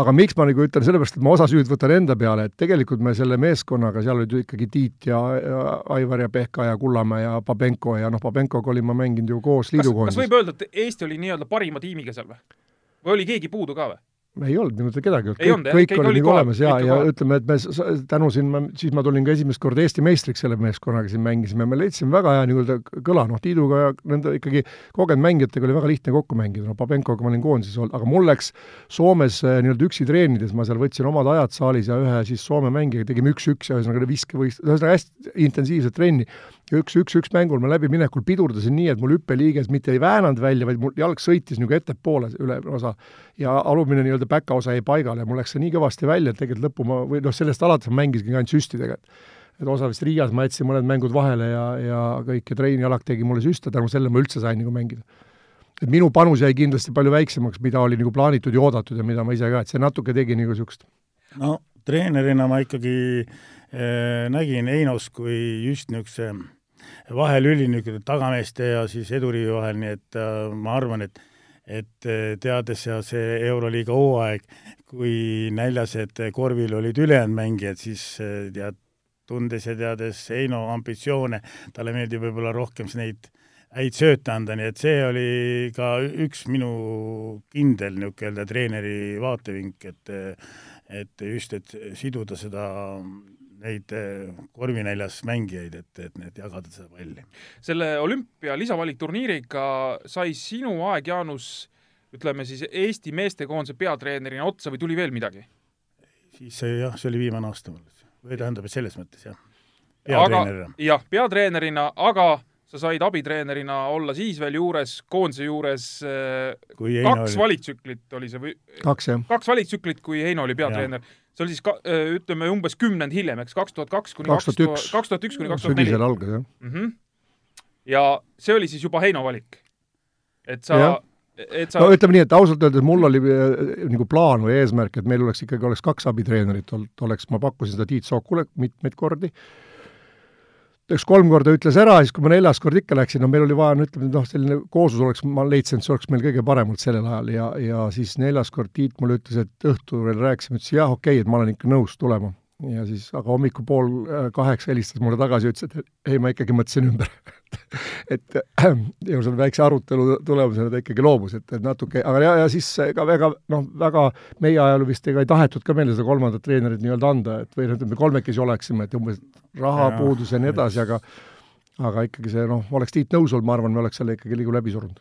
aga miks ma nagu ütlen, sellepärast et ma osa süüd võtan enda peale, et tegelikult me selle meeskonnaga, seal olid ju ikkagi Tiit ja, ja Aivar ja Pehka ja Kullamäe ja Pabenko ja noh, Pabenkoga olin ma mänginud ju koos kas, kas võib öelda, et Eesti oli nii-öelda parima tiimiga seal või? või oli keegi puudu ka või? Ei olnud minu teada kedagi Ei olnud, kõik, kõik Kõik olid nagu olemas. Ja, kõik ja ütleme, et me tänu siin, siis ma tulin ka esimest korda Eesti meistriks selle meeskonnaga siin mängisime, me leidsime väga hea nii-öelda kõla, noh, Tiiduga ja nende ikkagi kogenud mängijatega oli väga lihtne kokku mängida, no Pabenkoga ma olin koondises olnud, aga mul läks Soomes eh, nii-öelda üksi treenides, ma seal võtsin omad ajad saalis ja ühe siis Soome mängijaga tegime üks-üks ja ühesõnaga viskevõist-, ühesõnaga hästi intensiivset trenni ja üks, üks-üks mängul ma läbiminekul pidurdasin nii, et mul hüppeliiges mitte ei väänanud välja, vaid mul jalg sõitis nagu ettepoole üle osa ja alumine nii-öelda päkaosa jäi paigale ja mul läks see nii kõvasti välja, et tegelikult lõppu ma, või noh, sellest alates ma mängisingi ainult süstidega, et et osa vist Riias ma jätsin mõned mängud vahele ja, ja kõik ja Trein Jalak tegi mulle süste, tänu sellele ma üldse sain nagu mängida. et minu panus jäi kindlasti palju väiksemaks, mida oli nagu plaanitud ja oodatud ja mida ma ise ka, et see natuke tegi nagu niisugust no treenerina ma ikkagi äh, nägin Einos kui just niisuguse vahelüli niisugune tagameeste ja siis edurivi vahel, nii et äh, ma arvan, et et äh, teades ja see Euroliiga hooaeg, kui näljased korvil olid ülejäänud mängijad, siis äh, tead, tundes ja teades Heino ambitsioone, talle meeldib võib-olla rohkem neid häid sööte anda, nii et see oli ka üks minu kindel niisugune treeneri vaatevink, et et just, et siduda seda, neid eh, korvinäljas mängijaid, et, et need jagada seda palli. selle olümpia lisavalikturniiriga sai sinu aeg, Jaanus, ütleme siis Eesti meestekoondise peatreenerina otsa või tuli veel midagi? siis see jah, see oli viimane aasta mul. või tähendab, et selles mõttes jah, aga peatreenerina. jah, peatreenerina, aga sa said abitreenerina olla siis veel juures, koondise juures Heino kaks oli, valitsüklit oli see või kaks jah. kaks valitsüklit, kui Heino oli peatreener. See oli siis ka, äh, ütleme umbes kümnend hiljem, eks, kaks tuhat kaks kuni kaks tuhat 2001. kaks tuhat üks kuni kaks tuhat neli sügisel algas jah. mm. -hmm. ja see oli siis juba Heino valik. et sa Jah. et sa no ütleme nii, et ausalt öeldes mul oli äh, nagu plaan või eesmärk, et meil oleks ikkagi, oleks kaks abitreenerit olnud, oleks, ma pakkusin seda Tiit Sookule mitmeid kordi, üks kolm korda ütles ära, siis kui ma neljas kord ikka läksin, no meil oli vaja, no ütleme, noh, selline kooslus oleks, ma leidsin, et see oleks meil kõige parem olnud sellel ajal ja, ja siis neljas kord Tiit mulle ütles, et õhtul veel rääkisime, ütles jah, okei okay,, et ma olen ikka nõus tulema ja siis, aga hommikul pool äh, kaheksa helistas mulle tagasi ja ütles, et ei, ma ikkagi mõtlesin ümber. Et ja selle väikse arutelu tulemusena ta ikkagi loobus, et, et natuke, aga ja, ja siis ega väga noh, väga meie ajal vist ega ei tahetud ka meile seda kolmandat treenerit nii-öelda anda, et või noh, ütleme, kolmekesi oleksime, et umbes rahapuudus ja nii edasi, aga aga ikkagi see noh, oleks Tiit nõus olnud, ma arvan, me oleks selle ikkagi liigu läbi surunud.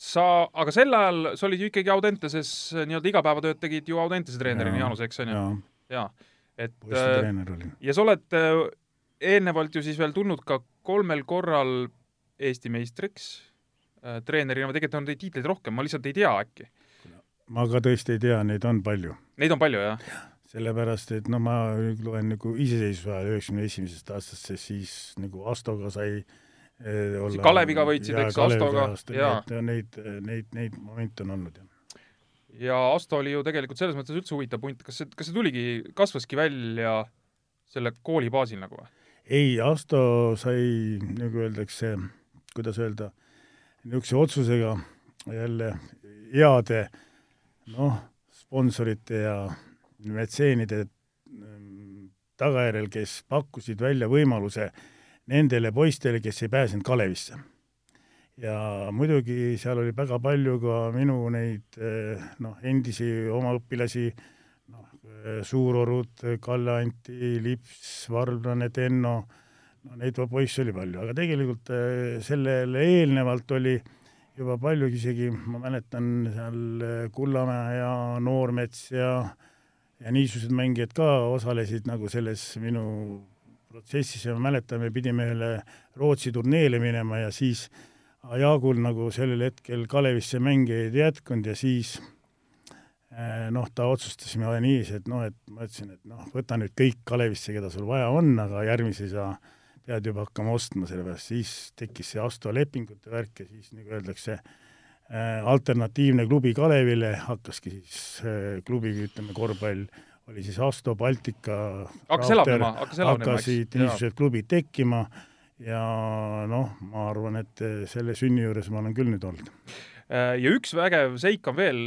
Sa, aga sel ajal sa olid ju ikkagi Audenteses nii-öelda igapäevatööd tegid ju Audentese treenerina, Jaanus, eks on ju? jaa et poistetreener olin. ja sa oled äh, eelnevalt ju siis veel tulnud ka kolmel korral Eesti meistriks äh, treenerina, tegelikult on neid tiitleid rohkem, ma lihtsalt ei tea äkki. ma ka tõesti ei tea, neid on palju. Neid on palju, jah? sellepärast, et no ma loen nagu iseseisvuse ajal üheksakümne esimesest aastast, siis nagu Astoga sai eh, olla Kaleviga võitsid, eks, Astoga, jaa. Neid, neid, neid, neid momente on olnud, jah ja Asto oli ju tegelikult selles mõttes üldse huvitav punt, kas see, kas see tuligi, kasvaski välja selle kooli baasil nagu või? ei, Asto sai, nagu öeldakse, kuidas öelda, niisuguse otsusega jälle heade noh, sponsorite ja metseenide mm, tagajärjel, kes pakkusid välja võimaluse nendele poistele, kes ei pääsenud Kalevisse ja muidugi seal oli väga palju ka minu neid eh, noh, endisi oma õpilasi, noh, eh, Suurorud, Kalle Anti, Lips, Varblane, Tenno, no neid poisse oli palju, aga tegelikult eh, sellele eelnevalt oli juba palju isegi, ma mäletan seal Kullamäe ja Noormets ja ja niisugused mängijad ka osalesid nagu selles minu protsessis ja ma mäletan, me pidime ühele Rootsi turneele minema ja siis äh, Jaagul nagu sellel hetkel Kalevisse mänge ei jätkunud ja siis eh, noh, ta otsustasime niiviisi, et noh, et ma ütlesin, et noh, võta nüüd kõik Kalevisse, keda sul vaja on, aga järgmisi sa pead juba hakkama ostma, sellepärast siis tekkis see Asto lepingute värk ja siis nagu öeldakse, eh, alternatiivne klubi Kalevile hakkaski siis eh, klubi, ütleme, korvpall oli siis Asto, Baltika, hakkas elavnema, hakkas elavnema, eks? hakkasid niisugused klubid tekkima ja noh, ma arvan, et selle sünni juures ma olen küll nüüd olnud. Äh, ja üks vägev seik on veel,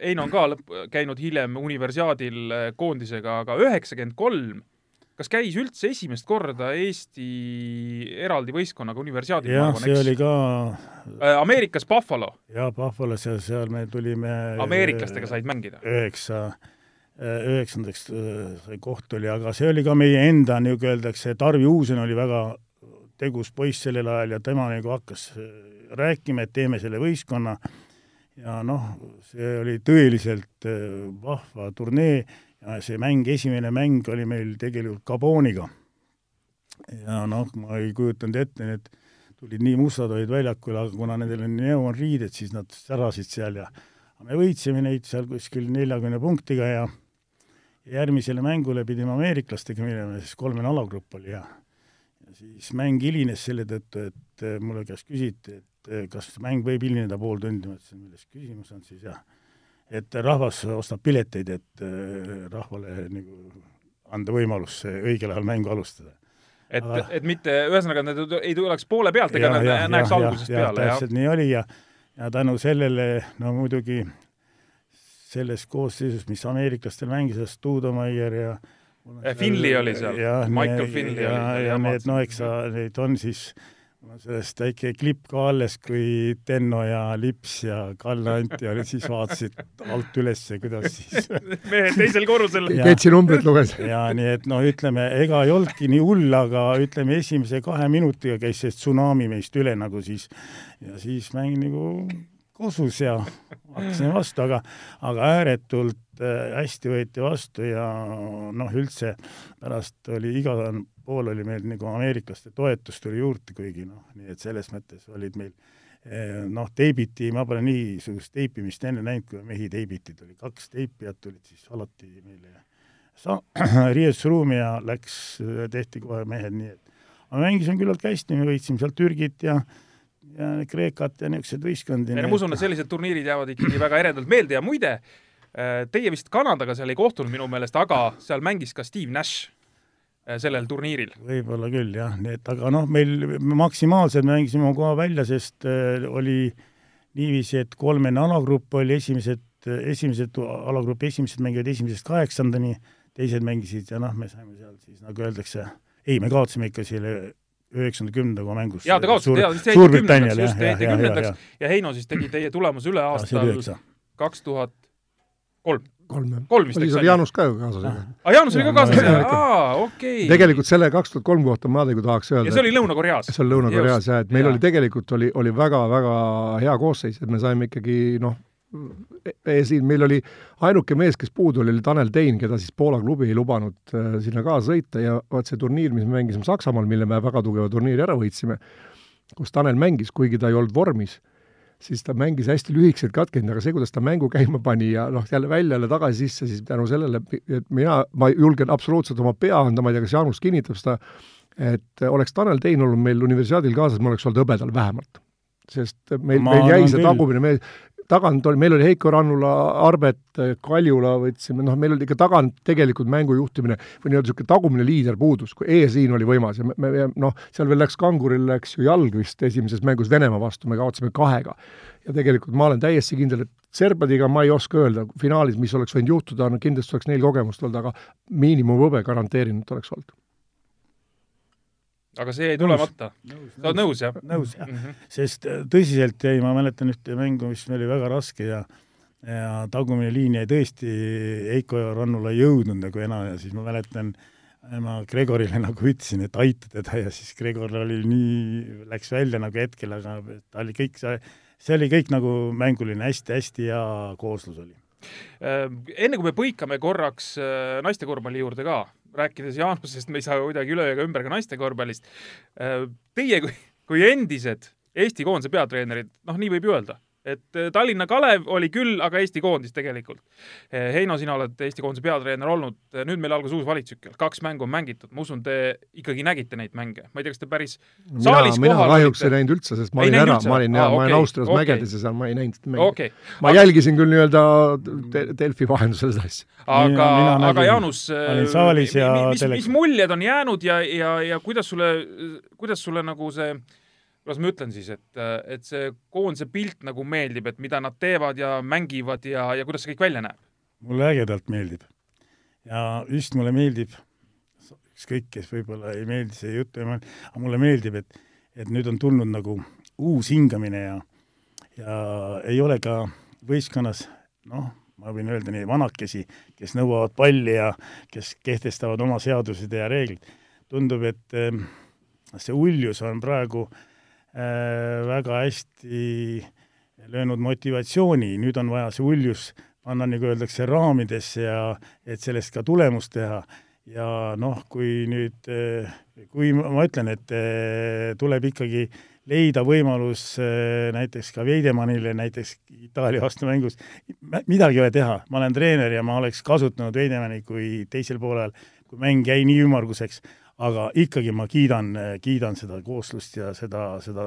Heino on ka käinud hiljem universiaadil äh, koondisega, aga üheksakümmend kolm, kas käis üldse esimest korda Eesti eraldi võistkonnaga universiaadil? jah, see oli ka äh, Ameerikas Buffalo. jaa, Buffalos ja seal me tulime ameeriklastega said mängida? üheksa üheksandaks sai koht oli, aga see oli ka meie enda, nagu öeldakse, Tarvi Uusen oli väga tegus poiss sellel ajal ja tema nagu hakkas äh, rääkima, et teeme selle võistkonna ja noh, see oli tõeliselt äh, vahva turnee ja see mäng, esimene mäng oli meil tegelikult Gaboniga. ja noh, ma ei kujutanud ette, need tulid nii mustad olid väljakul, aga kuna nendel on neoonriided, siis nad särasid seal ja me võitsime neid seal kuskil neljakümne punktiga ja järgmisele mängule pidime ameeriklastega minema, siis kolmene alagrupp oli ja siis mäng hilines selle tõttu, et äh, mulle käest küsiti, et äh, kas mäng võib hilineda pool tundi, ma ütlesin, milles küsimus on siis jah, et rahvas ostab pileteid, et äh, rahvale nagu anda võimalus õigel ajal mängu alustada. et Aga..., et mitte, ühesõnaga, nad ei tuleks poole pealt, ega nad näeks ja, algusest ja, peale, jah? täpselt nii oli ja ja tänu sellele, no muidugi selles koosseisus, mis ameeriklastel mängis, Stuudomaier ja äh, Finley oli seal, Michael Finley ja, oli. ja need, no eks sa, neid on siis, mul on sellest väike klipp ka alles, kui Tenno ja Lips ja Kalle Anti olid, siis vaatasid alt üles, kuidas siis mehed teisel korrusel. Ketsi numbrit luges. ja nii et no ütleme, ega ei olnudki nii hull, aga ütleme, esimese kahe minutiga käis see tsunami meist üle nagu siis ja siis mäng nagu kosus ja hakkasime vastu, aga, aga ääretult äh, hästi võeti vastu ja noh, üldse pärast oli igal pool oli meil nagu ameeriklaste toetus tuli juurde, kuigi noh, nii et selles mõttes olid meil äh, noh, teibiti, ma pole niisugust teipimist enne näinud, kui mehi teibiti, tuli kaks teipijat tulid siis alati meile sa-, riietusruumi ja läks, tehti kohe mehed nii, et aga mängisime küllaltki hästi, me võitsime sealt Türgit ja ja Kreekat ja niisuguseid võistkondi. ma usun, et sellised turniirid jäävad ikkagi väga eredalt meelde ja muide, äh, teie vist Kanadaga seal ei kohtunud minu meelest, aga seal mängis ka Steve Nash äh, sellel turniiril. võib-olla küll jah, nii et aga noh, meil maksimaalselt mängisime oma koha välja, sest äh, oli niiviisi, et kolmene alagrupp oli esimesed, esimesed alagrupi esimesed mängivad esimesest kaheksandani, teised mängisid ja noh, me saime seal siis nagu öeldakse, ei, me kaotasime ikka selle üheksakümne kümnendaga mängus. jaa, te kaotasite, jaa, siis jäite kümnendaks, just, jäite kümnendaks ja Heino siis tegi teie tulemuse üle aastal kaks tuhat kolm. kolm, jah. kolm vist, eks ole. Jaanus ka ju kaasas. aa, ah, Jaanus oli ka kaasas, aa, okei tegelikult selle kaks tuhat kolm kohta ma nagu tahaks öelda. ja see oli Lõuna-Koreas? see oli Lõuna-Koreas jah, et meil ja. oli tegelikult oli, oli väga-väga hea koosseis, et me saime ikkagi noh, eesliin, meil oli ainuke mees, kes puudu oli, oli Tanel Tein, keda siis Poola klubi ei lubanud äh, sinna kaasa sõita ja vaat see turniir, mis me mängisime Saksamaal, mille me väga tugeva turniiri ära võitsime, kus Tanel mängis, kuigi ta ei olnud vormis, siis ta mängis hästi lühikeselt katkenud, aga see, kuidas ta mängu käima pani ja noh, jälle välja, jälle tagasi sisse, siis tänu sellele, et mina, ma julgen absoluutselt oma pea anda, ma ei tea, kas Jaanus kinnitab seda, et oleks Tanel Tein olnud meil universiaadil kaasas, ma oleks olnud hõbedal vähemalt. Sest meil, meil jäi see tagumine mees, tagant oli, meil oli Heiko Rannula, Arbet, Kaljula võtsime, noh, meil oli ikka tagant tegelikult mängu juhtimine või nii-öelda niisugune tagumine liider puudus, kui eesliin oli võimas ja me, me noh, seal veel läks Kanguril läks ju jalg vist esimeses mängus Venemaa vastu, me kaotasime kahega. ja tegelikult ma olen täiesti kindel, et Serbadiga ma ei oska öelda, finaalis, mis oleks võinud juhtuda, no kindlasti oleks neil kogemust olnud, aga miinimumhõbe garanteerinud oleks olnud aga see jäi tulemata. sa oled nõus, jah? nõus, jah mm. -hmm. sest äh, tõsiselt jäi, ma mäletan ühte mängu, mis meil oli väga raske ja ja tagumine liin jäi tõesti Heiko Rannula ei jõudnud nagu enam ja siis ma mäletan, ma Gregorile nagu ütlesin, et aita teda ja siis Gregor oli nii, läks välja nagu hetkel, aga ta oli kõik, see, oli kõik nagu mänguline hästi-hästi hea kooslus oli. Äh, enne kui me põikame korraks äh, naiste korvpalli juurde ka, rääkides Jaanusest, me ei saa kuidagi üle ega ümber ka naiste korvpallist. Äh, teie kui, kui endised Eesti koondise peatreenerid, noh, nii võib ju öelda et äh, Tallinna Kalev oli küll, aga Eesti koondis tegelikult. Äh, Heino, sina oled Eesti koondise peatreener olnud, äh, nüüd meil algas uus valitsustsükkel, kaks mängu on mängitud, ma usun, te ikkagi nägite neid mänge, ma ei tea, kas te päris saalis mina, mina kahjuks ei näinud üldse, sest ma ei olin ära, ma olin ah, jah, ma olin Austrias okay. mägedes ja seal ma ei näinud mänge okay.. ma aga... jälgisin küll nii-öelda Delfi vahendusel seda asja. aga, aga Jaanus, mis, mis muljed on jäänud ja, ja, ja kuidas sulle, kuidas sulle nagu see kuidas ma ütlen siis, et, et see koondise pilt nagu meeldib, et mida nad teevad ja mängivad ja, ja kuidas see kõik välja näeb? mulle ägedalt meeldib. ja just mulle meeldib, ükskõik, kes võib-olla ei meeldi see jutt, aga mulle meeldib, et, et nüüd on tulnud nagu uus hingamine ja, ja ei ole ka võistkonnas noh, ma võin öelda nii, vanakesi, kes nõuavad palli ja kes kehtestavad oma seadused ja reeglid. tundub, et äh, see uljus on praegu Äh, väga hästi löönud motivatsiooni, nüüd on vaja see uljus panna, nagu öeldakse, raamidesse ja et sellest ka tulemust teha. ja noh, kui nüüd, äh, kui ma ütlen, et äh, tuleb ikkagi leida võimalus näiteks ka Veidemannile näiteks Itaalia vastu mängus, midagi ei ole teha, ma olen treener ja ma oleks kasutanud Veidemanni, kui teisel poolel, kui mäng jäi nii ümmarguseks, aga ikkagi ma kiidan, kiidan seda kooslust ja seda, seda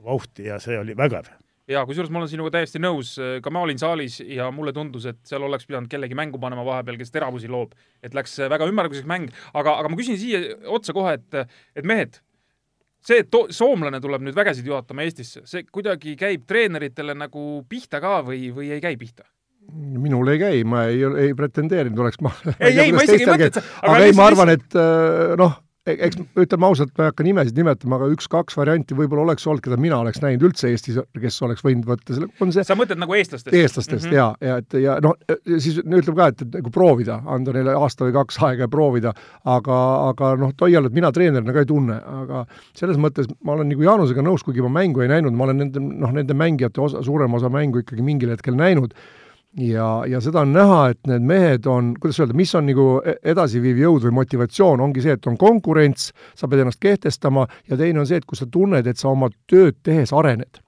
vauhti ja see oli vägev jaa, kusjuures ma olen sinuga täiesti nõus, ka ma olin saalis ja mulle tundus, et seal oleks pidanud kellegi mängu panema vahepeal, kes teravusi loob. et läks väga ümmarguseks mäng, aga, aga ma küsin siia otsa kohe, et, et mehed, see, et soomlane tuleb nüüd vägesid juhatama Eestisse, see kuidagi käib treeneritele nagu pihta ka või, või ei käi pihta? Minul ei käi, ma ei, ei pretendeerinud, oleks ma ei, ei, ma isegi ei mõtle, et aga, aga ei, ma arvan, et äh, noh, e-, eks ütleme ausalt, ma ei hakka nimesid nimetama, aga üks-kaks varianti võib-olla oleks olnud, keda mina oleks näinud üldse Eestis, kes oleks võinud võtta selle, on see sa mõtled nagu eestlastest? eestlastest mm -hmm. jaa, ja et ja noh, siis ütleme ka, et, et nagu proovida, anda neile aasta või kaks aega ja proovida, aga, aga noh, Toialat mina treenerina ka ei tunne, aga selles mõttes ma olen nagu Jaanusega nõus, kuigi ma mängu ei näinud, ma olen nende, noh, nende mängijate osa, suurema osa mängu ikkagi mingil hetkel näinud ja, ja seda on näha, et need mehed on, kuidas öelda, mis on nagu e-, edasiviiv jõud või motivatsioon, ongi see, et on konkurents, sa pead ennast kehtestama ja teine on see, et kui sa tunned, et sa oma tööd tehes arened.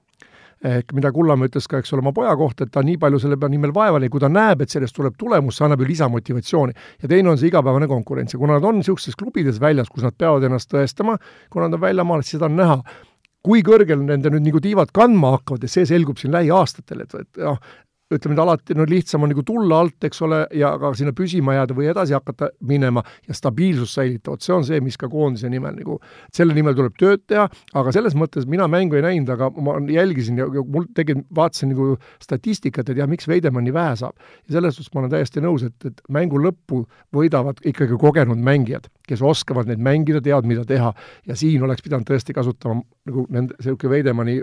ehk mida Kullamäe ütles ka, eks ole, oma poja kohta, et ta nii palju selle nimel vaeva nägi, kui ta näeb, et sellest tuleb tulemus, see annab ju lisamotivatsiooni. ja teine on see igapäevane konkurents ja kuna nad on niisugustes klubides väljas, kus nad peavad ennast tõestama, kuna nad on väljamaal, siis seda on näha kui kõrgel nende nüüd nagu tiivad kandma hakkavad ja see selgub siin lähiaastatel, et, et noh, ütleme nüüd alati no lihtsam on nagu tulla alt, eks ole, ja ka sinna püsima jääda või edasi hakata minema ja stabiilsust säilitada, vot see on see, mis ka koondise nimel nagu, selle nimel tuleb tööd teha, aga selles mõttes mina mängu ei näinud, aga ma jälgisin ja, ja mul tegelikult vaatasin nagu statistikat, et jah, miks Veidemann nii vähe saab. ja selles suhtes ma olen täiesti nõus, et, et mängu lõppu võidavad ikkagi kogenud mängijad, kes oskavad neid mängida, teavad, mida teha ja siin oleks pidanud tõesti kasutama nagu nende, niisugune Veidemanni,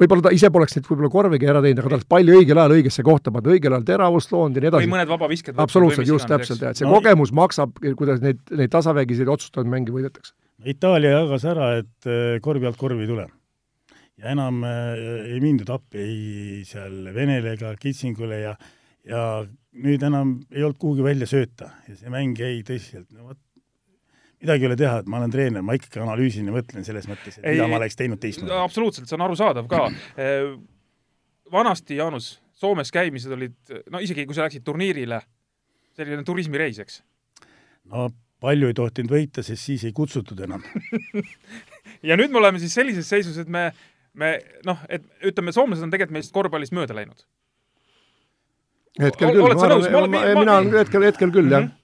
võib-olla ta ise poleks neid võib-olla korvigi ära teinud, aga ta oleks palju õigel ajal õigesse kohta pannud, õigel ajal teravust loonud ja nii edasi. või mõned vabavisked. absoluutselt, just täpselt, et see no, kogemus maksab, kuidas neid, neid tasavägiseid otsustavaid mänge võidetakse. Itaalia jagas ära, et äh, korvi alt korvi ei tule. ja enam äh, ei mindud appi ei seal Venele ega Kitsingule ja ja nüüd enam ei olnud kuhugi välja sööta ja see mäng jäi tõsiselt, no vot, midagi ei ole teha, et ma olen treener, ma ikkagi analüüsin ja mõtlen selles mõttes, et ei, mida ma oleks teinud teistmoodi. absoluutselt, see on arusaadav ka. vanasti, Jaanus, Soomes käimised olid, no isegi kui sa läksid turniirile, selline turismireis, eks? no palju ei tohtinud võita, sest siis ei kutsutud enam. Ja nüüd me oleme siis sellises seisus, et me, me noh, et ütleme, soomlased on tegelikult meist korvpallis mööda läinud. hetkel küll, ma arvan, mina olen hetkel, hetkel küll, jah. Mm -hmm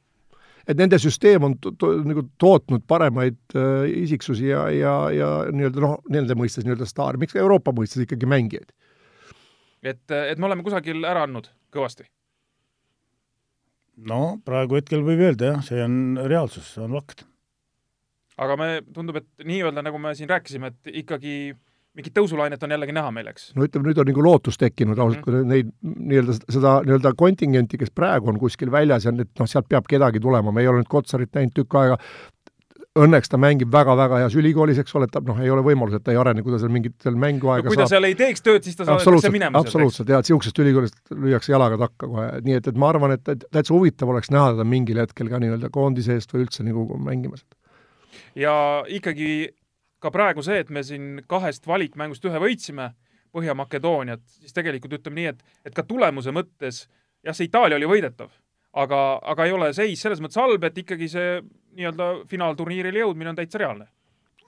et nende süsteem on to, to, nagu tootnud paremaid äh, isiksusi ja, ja, ja nii-öelda noh, nende mõistes nii-öelda staar, miks ka Euroopa mõistes ikkagi mängijaid et, et me oleme kusagil ära andnud kõvasti? no praegu hetkel võib öelda jah, see on reaalsus, see on fakt. aga me, tundub, et nii-öelda, nagu me siin rääkisime, et ikkagi mingit tõusulainet on jällegi näha meil, eks? no ütleme, nüüd on nagu lootus tekkinud ausalt mm, -hmm. neid nii-öelda seda nii-öelda kontingenti, kes praegu on kuskil väljas ja et noh, sealt peab kedagi tulema, me ei ole nüüd Kotsarit näinud tükk aega, õnneks ta mängib väga-väga heas ülikoolis, eks ole, et ta noh, ei ole võimalus, et ta ei arene, kui ta seal mingit seal mänguaega no, kui ta saab. seal ei teeks tööd, siis ta saadetakse minema absoluutselt, jaa, et niisugusest ülikoolist lüüakse jalaga takka kohe, nii et, et ma arvan, et, et täitsa huvitav oleks näha teda mingil hetkel ka nii-öelda koondise eest või üldse nagu mängimas. ja ikkagi ka praegu see, et me siin kahest valikmängust ühe võitsime, Põhja-Makedooniat, siis tegelikult ütleme nii, et, et ka tulemuse mõttes jah, see Itaalia oli võidetav, aga, aga ei ole seis selles mõttes halb, et ikkagi see nii-öelda finaalturniirile jõudmine on täitsa reaalne.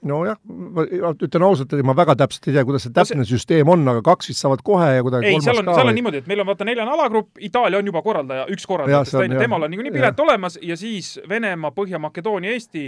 Nojah, ma ütlen ausalt, et ma väga täpselt ei tea, kuidas see täpne no see... süsteem on, aga kaks vist saavad kohe ja kuidagi ei, seal on, seal on niimoodi, et meil on vaata neljane alagrupp, Itaalia on juba korraldaja, üks korraldajatest, on ju, temal on niikuinii pilet olemas ja siis Venemaa, Põhja-Makedoonia, Eesti,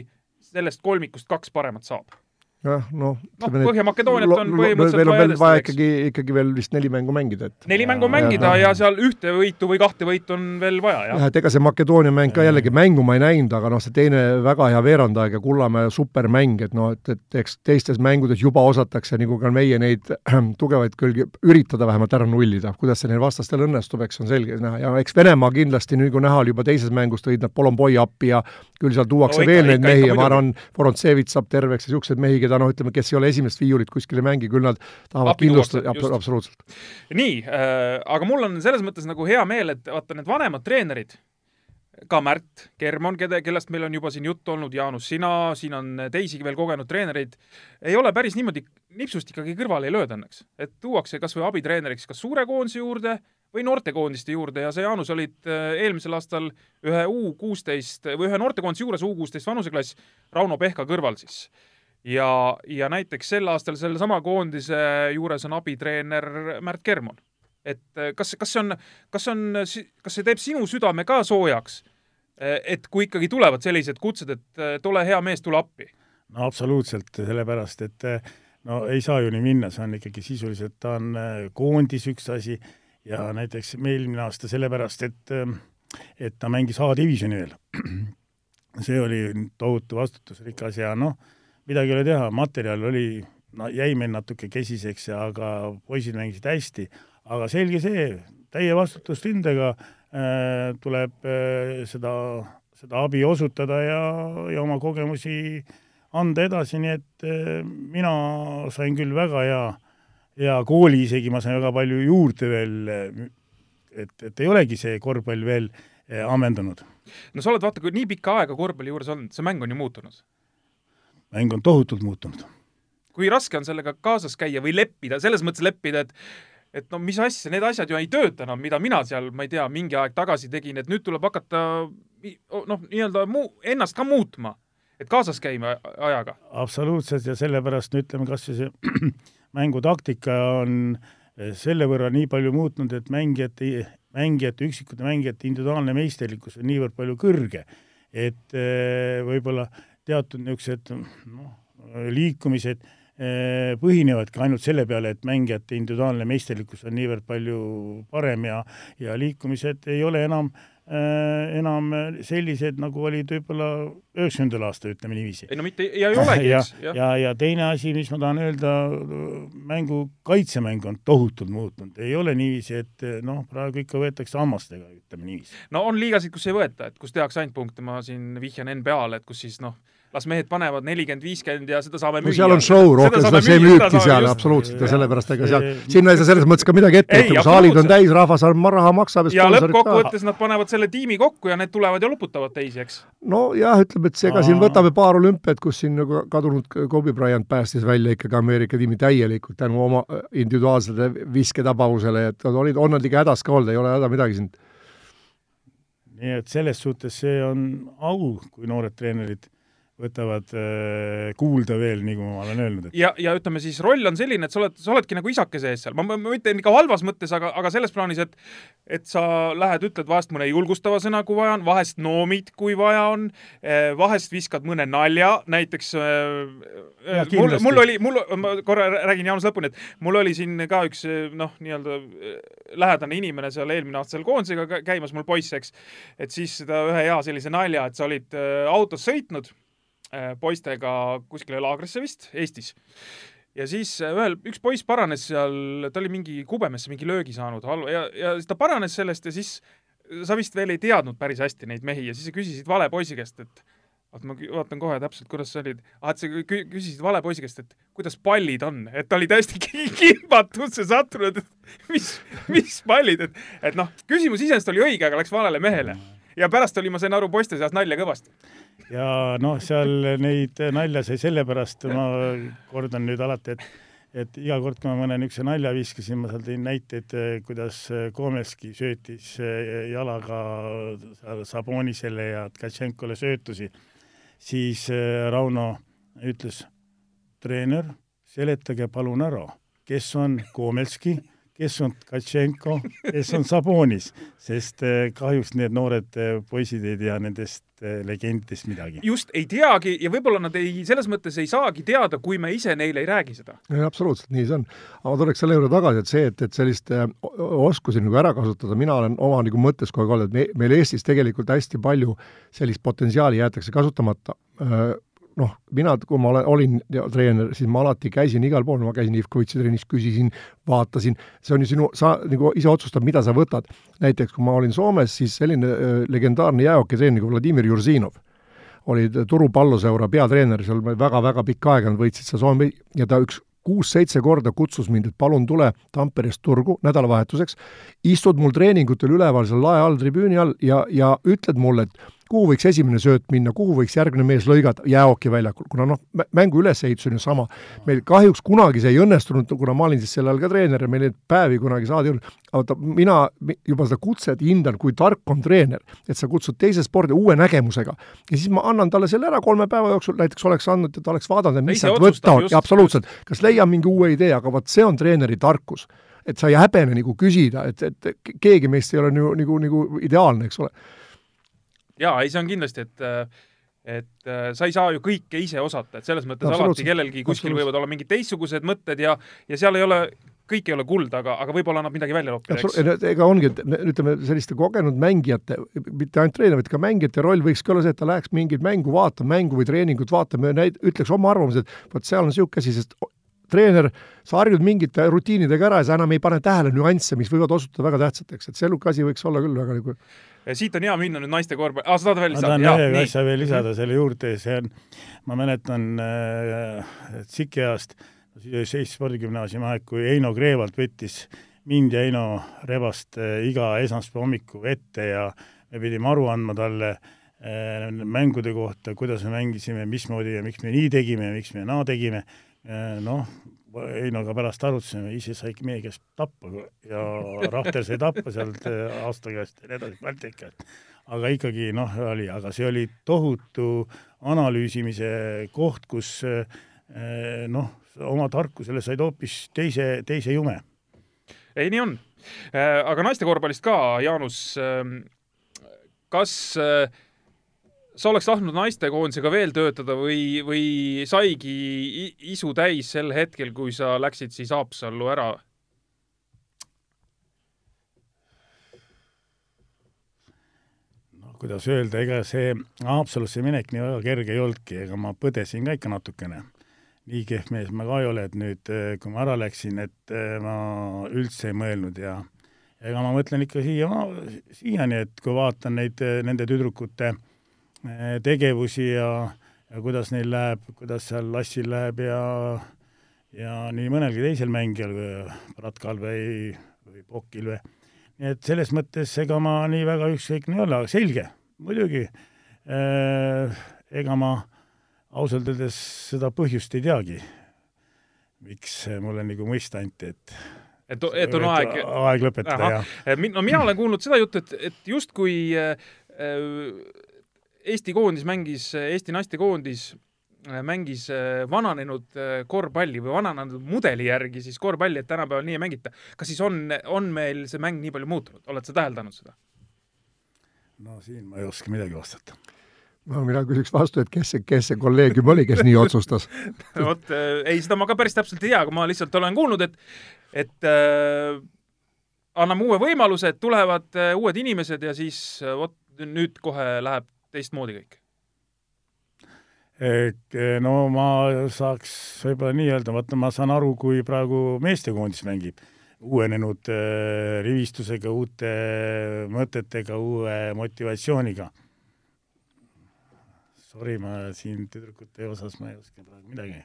sellest kolmikust kaks paremat saab jah, noh noh, Põhja-Makedooniat on põhimõtteliselt meil on veel vaja ikkagi, ikkagi veel vist neli mängu mängida, et neli mängu mängida ja, ja seal ühte võitu või kahte võitu on veel vaja, jah. jah, et ega see Makedoonia mäng ka jällegi mängu ma ei näinud, aga noh, see teine väga hea veerandaeg ja Kullamäe supermäng, et noh, et, et eks teistes mängudes juba osatakse nagu ka meie neid tugevaid külgi üritada vähemalt ära nullida, kuidas see neil vastastel õnnestub, eks on selge näha. Ja eks Venemaa kindlasti nagu näha oli juba teises mängus tõid nad Polomboi appi ja küll seal tuuakse no, ikka, veel neid ikka, mehi ikka, ja ma arvan, Vorontsevits saab terveks ja niisuguseid mehi, keda noh, ütleme, kes ei ole esimest viiulit kuskil ei mängi, küll nad tahavad kindlustada, absoluutselt. nii äh,, aga mul on selles mõttes nagu hea meel, et vaata, need vanemad treenerid, ka Märt Kermon, keda, kellest meil on juba siin juttu olnud, Jaanus, sina, siin on teisigi veel kogenud treenereid, ei ole päris niimoodi nipsust ikkagi kõrvale ei lööda õnneks. et tuuakse kas või abitreeneriks kas suure koondise juurde või noortekoondiste juurde ja sa, Jaanus, olid äh, eelmisel aastal ühe U kuusteist või ühe noortekoondise juures U kuusteist vanuseklass Rauno Pehka kõrval siis. Ja, ja näiteks sel aastal sellesama koondise juures on abitreener Märt Kermon. et äh, kas, kas see on, kas on, kas see teeb sinu südame ka soojaks, äh, et kui ikkagi tulevad sellised kutsed, et, et ole hea mees, tule appi? no absoluutselt, sellepärast et no ei saa ju nii minna, see on ikkagi sisuliselt, ta on koondis üks asi ja näiteks eelmine aasta sellepärast, et et ta mängis A-divisjoni veel. see oli tohutu vastutusrikas ja noh, midagi ei ole teha, materjal oli, no jäi meil natuke kesiseks aga poisid mängisid hästi, aga selge see, täie vastutustundega äh, tuleb äh, seda, seda abi osutada ja, ja oma kogemusi anda edasi, nii et äh, mina sain küll väga hea äh, ja kooli isegi ma sain väga palju juurde veel, et, et ei olegi see korvpall veel eh, ammendunud. no sa oled vaata, kui nii pikka aega korvpalli juures olnud, see mäng on ju muutunud? Mäng on tohutult muutunud. kui raske on sellega kaasas käia või leppida, selles mõttes leppida, et et no mis asja, need asjad ju ei tööta enam, mida mina seal, ma ei tea, mingi aeg tagasi tegin, et nüüd tuleb hakata noh, nii-öelda muu, ennast ka muutma et kaasas käima ajaga. absoluutselt ja sellepärast no ütleme, kas või see mängutaktika on selle võrra nii palju muutnud, et mängijate, mängijate, üksikute mängijate individuaalne meisterlikkus on niivõrd palju kõrge, et eh, võib-olla teatud niisugused noh, liikumised eh, põhinevadki ainult selle peale, et mängijate individuaalne meisterlikkus on niivõrd palju parem ja, ja liikumised ei ole enam äh, enam sellised, nagu olid võib-olla üheksakümnendal aastal, ütleme niiviisi. ei no mitte, ja ei olegi, eks. ja, ja, ja teine asi, mis ma tahan öelda, mängu kaitsemäng on tohutult muutunud, ei ole niiviisi, et noh, praegu ikka võetakse hammastega, ütleme niiviisi. no on liigasid, kus ei võeta, et kus tehakse ainult punkte, ma siin vihjan NBA-le, et kus siis noh, las mehed panevad nelikümmend, viiskümmend ja seda saame müüa. seal on show rohkem, seda see müübki seal absoluutselt ja sellepärast ega seal, sinna ei saa selles mõttes ka midagi ette võtta, kui saalid on täis, rahvas raha maksab ja lõppkokkuvõttes nad panevad selle tiimi kokku ja need tulevad ja loputavad teisi, eks? nojah, ütleme, et ega siin võtame paar olümpiat, kus siin nagu kadunud Kobe Bryant päästis välja ikkagi Ameerika tiimi täielikult tänu oma äh, individuaalsele visketabavusele, et nad olid, on nad ikka hädas ka olnud, ei ole häda midagi siin. nii et selles suhtes see on au, kui noored treenerid võtavad äh, kuulda veel, kui ma olen öelnud et.... ja, ja ütleme siis, roll on selline, et sa oled, sa oledki nagu isake sees seal, ma, ma, ma ütlen ikka halvas mõttes, aga, aga selles plaanis, et et sa lähed, ütled vahest mõne julgustava sõna, kui vaja on, vahest noomid, kui vaja on, eh, vahest viskad mõne nalja, näiteks äh, ja, mul, mul oli, mul, ma korra räägin Jaanus lõpuni, et mul oli siin ka üks noh, nii-öelda lähedane inimene seal eelmine aasta seal koondisega käimas, mul poiss, eks, et siis seda ühe hea sellise nalja, et sa olid autos sõitnud Äh, poistega kuskile laagrisse vist, Eestis. ja siis äh, ühel, üks poiss paranes seal, ta oli mingi kubemesse mingi löögi saanud ja, ja siis ta paranes sellest ja siis sa vist veel ei teadnud päris hästi neid mehi ja siis sa küsisid vale poisi käest, et oota, ma vaatan kohe täpselt, kuidas sa olid. ah, et sa küsisid vale poisi käest, et kuidas pallid on, et ta oli täiesti kimbatusse sattunud, et mis, mis pallid, et, et noh, küsimus iseenesest oli õige, aga läks valele mehele. ja pärast oli, ma sain aru, poiste seas nalja kõvasti ja noh, seal neid nalja sai sellepärast, ma kordan nüüd alati, et et iga kord, kui ma mõne niisuguse nalja viskasin, ma seal tõin näiteid, kuidas Komeski söötis jalaga Sabonisele ja Tkatšenkole söötusi, siis Rauno ütles, treener, seletage palun ära, kes on Komelski kes on Tkatšenko, kes on Sabonis, sest eh, kahjuks need noored eh, poisid ei tea nendest eh, legendidest midagi. just, ei teagi ja võib-olla nad ei, selles mõttes ei saagi teada, kui me ise neile ei räägi seda. absoluutselt, nii see on. aga ma tuleks selle juurde tagasi, et see, et, et sellist oskusi nagu ära kasutada, mina olen oma nagu mõttes kogu aeg olnud, et me, meil Eestis tegelikult hästi palju sellist potentsiaali jäetakse kasutamata noh, mina, kui ma olen, olin treener, siis ma alati käisin igal pool, ma käisin Ivkovitši trennis, küsisin, vaatasin, see on ju sinu, sa nagu ise otsustad, mida sa võtad. näiteks kui ma olin Soomes, siis selline äh, legendaarne jäähokitreener nagu Vladimir Jurzinov oli Turu palloseura peatreener seal väga-väga pikka aega, nad võitsid seal Soome ja ta üks kuus-seitse korda kutsus mind, et palun tule Tamperest turgu nädalavahetuseks, istud mul treeningutel üleval seal lae all, tribüüni all ja, ja ütled mulle, et kuhu võiks esimene sööt minna, kuhu võiks järgmine mees lõigata jäähoki väljakul, kuna noh, mängu ülesehitus on ju sama. meil kahjuks kunagi see ei õnnestunud, kuna ma olin siis sel ajal ka treener ja meil neid päevi kunagi saada ei olnud, vaata mina juba seda kutset hindan, kui tark on treener, et sa kutsud teise spordi uue nägemusega. ja siis ma annan talle selle ära kolme päeva jooksul, näiteks oleks andnud, et ta oleks vaadanud, et mis sealt võtta on, absoluutselt, kas leiab mingi uue idee, aga vot see on treeneri tarkus. Et sa ei häbene nagu küsida, et, et keegi meist ei ole nagu, nagu, nagu ideaalne, eks ole jaa, ei see on kindlasti, et et äh, sa ei saa ju kõike ise osata, et selles mõttes alati kellelgi kuskil võivad olla mingid teistsugused mõtted ja, ja seal ei ole kõik ei ole kuld, aga, aga võib-olla annab midagi välja loopida, eks. ega ongi, et ütleme, selliste kogenud mängijate, mitte ainult treener, vaid ka mängijate roll võikski olla see, et ta läheks mingit mängu vaatama, mängu või treeningut vaatama ja näid-, ütleks oma arvamuse, et vot seal on niisugune asi, sest treener, sa harjud mingite rutiinidega ära ja sa enam ei pane tähele nüansse, mis võivad osutuda väga tähtsateks, et see asi võiks olla küll väga nagu siit on hea minna nüüd naiste korvpalli, aa, sa tahad veel lisada? ma tahan ühe asja veel lisada selle juurde, see on, ma mäletan äh, Tsiki ajast, Eesti Spordigümnaasiumi aeg, kui Heino Kreevalt võttis mind ja Heino Rebast äh, iga esmaspäeva hommiku ette ja me pidime aru andma talle äh, mängude kohta, kuidas me mängisime, mismoodi ja miks me nii tegime ja miks me naa tegime, noh, Heinoga pärast arutasime, ise sai meie käest tappa ja Rahter sai tappa sealt aasta käest ja nii edasi, Balti käest. aga ikkagi noh, oli, aga see oli tohutu analüüsimise koht, kus noh, oma tarkusele said hoopis teise, teise jume. ei, nii on. aga naiste korvpallist ka, Jaanus, kas äh, sa oleks tahtnud naistekoondisega veel töötada või, või saigi isu täis sel hetkel, kui sa läksid siis Haapsallu ära? no kuidas öelda, ega see Haapsalusse minek nii väga kerge ei olnudki, ega ma põdesin ka ikka natukene. nii kehv mees ma ka ei ole, et nüüd, kui ma ära läksin, et ma üldse ei mõelnud ja ega ma mõtlen ikka siia, siiani, et kui vaatan neid, nende tüdrukute äh, Eh, tegevusi ja, ja kuidas neil läheb, kuidas seal Lassil läheb ja ja nii mõnelgi teisel mängijal, Pratkal või, või Pokil või. nii et selles mõttes ega ma nii väga ükskõikne ei ole, aga selge, muidugi äh, ega ma ausalt öeldes seda põhjust ei teagi, miks mulle nagu mõista anti, et et, et on aeg aeg lõpetada, jah. no mina olen kuulnud seda juttu, et, et justkui äh, Eesti koondis mängis, Eesti naistekoondis äh, mängis äh, vananenud äh, korvpalli või vananenud mudeli järgi siis korvpalli, et tänapäeval nii ei mängita. kas siis on, on meil see mäng nii palju muutunud, oled sa täheldanud seda? no siin ma ei oska midagi vastata. no mina küsiks vastu, et kes see, kes see kolleegium oli, kes nii otsustas vot ei, seda ma ka päris täpselt ei tea, aga ma lihtsalt olen kuulnud, et, et äh, anname uue võimaluse, et tulevad äh, uued inimesed ja siis vot nüüd kohe läheb teistmoodi kõik? no ma saaks võib-olla nii öelda, vaata ma saan aru, kui praegu meestekoondis mängib, uuenenud äh, rivistusega, uute mõtetega, uue motivatsiooniga. Sorry, ma siin tüdrukute osas ma ei oska praegu midagi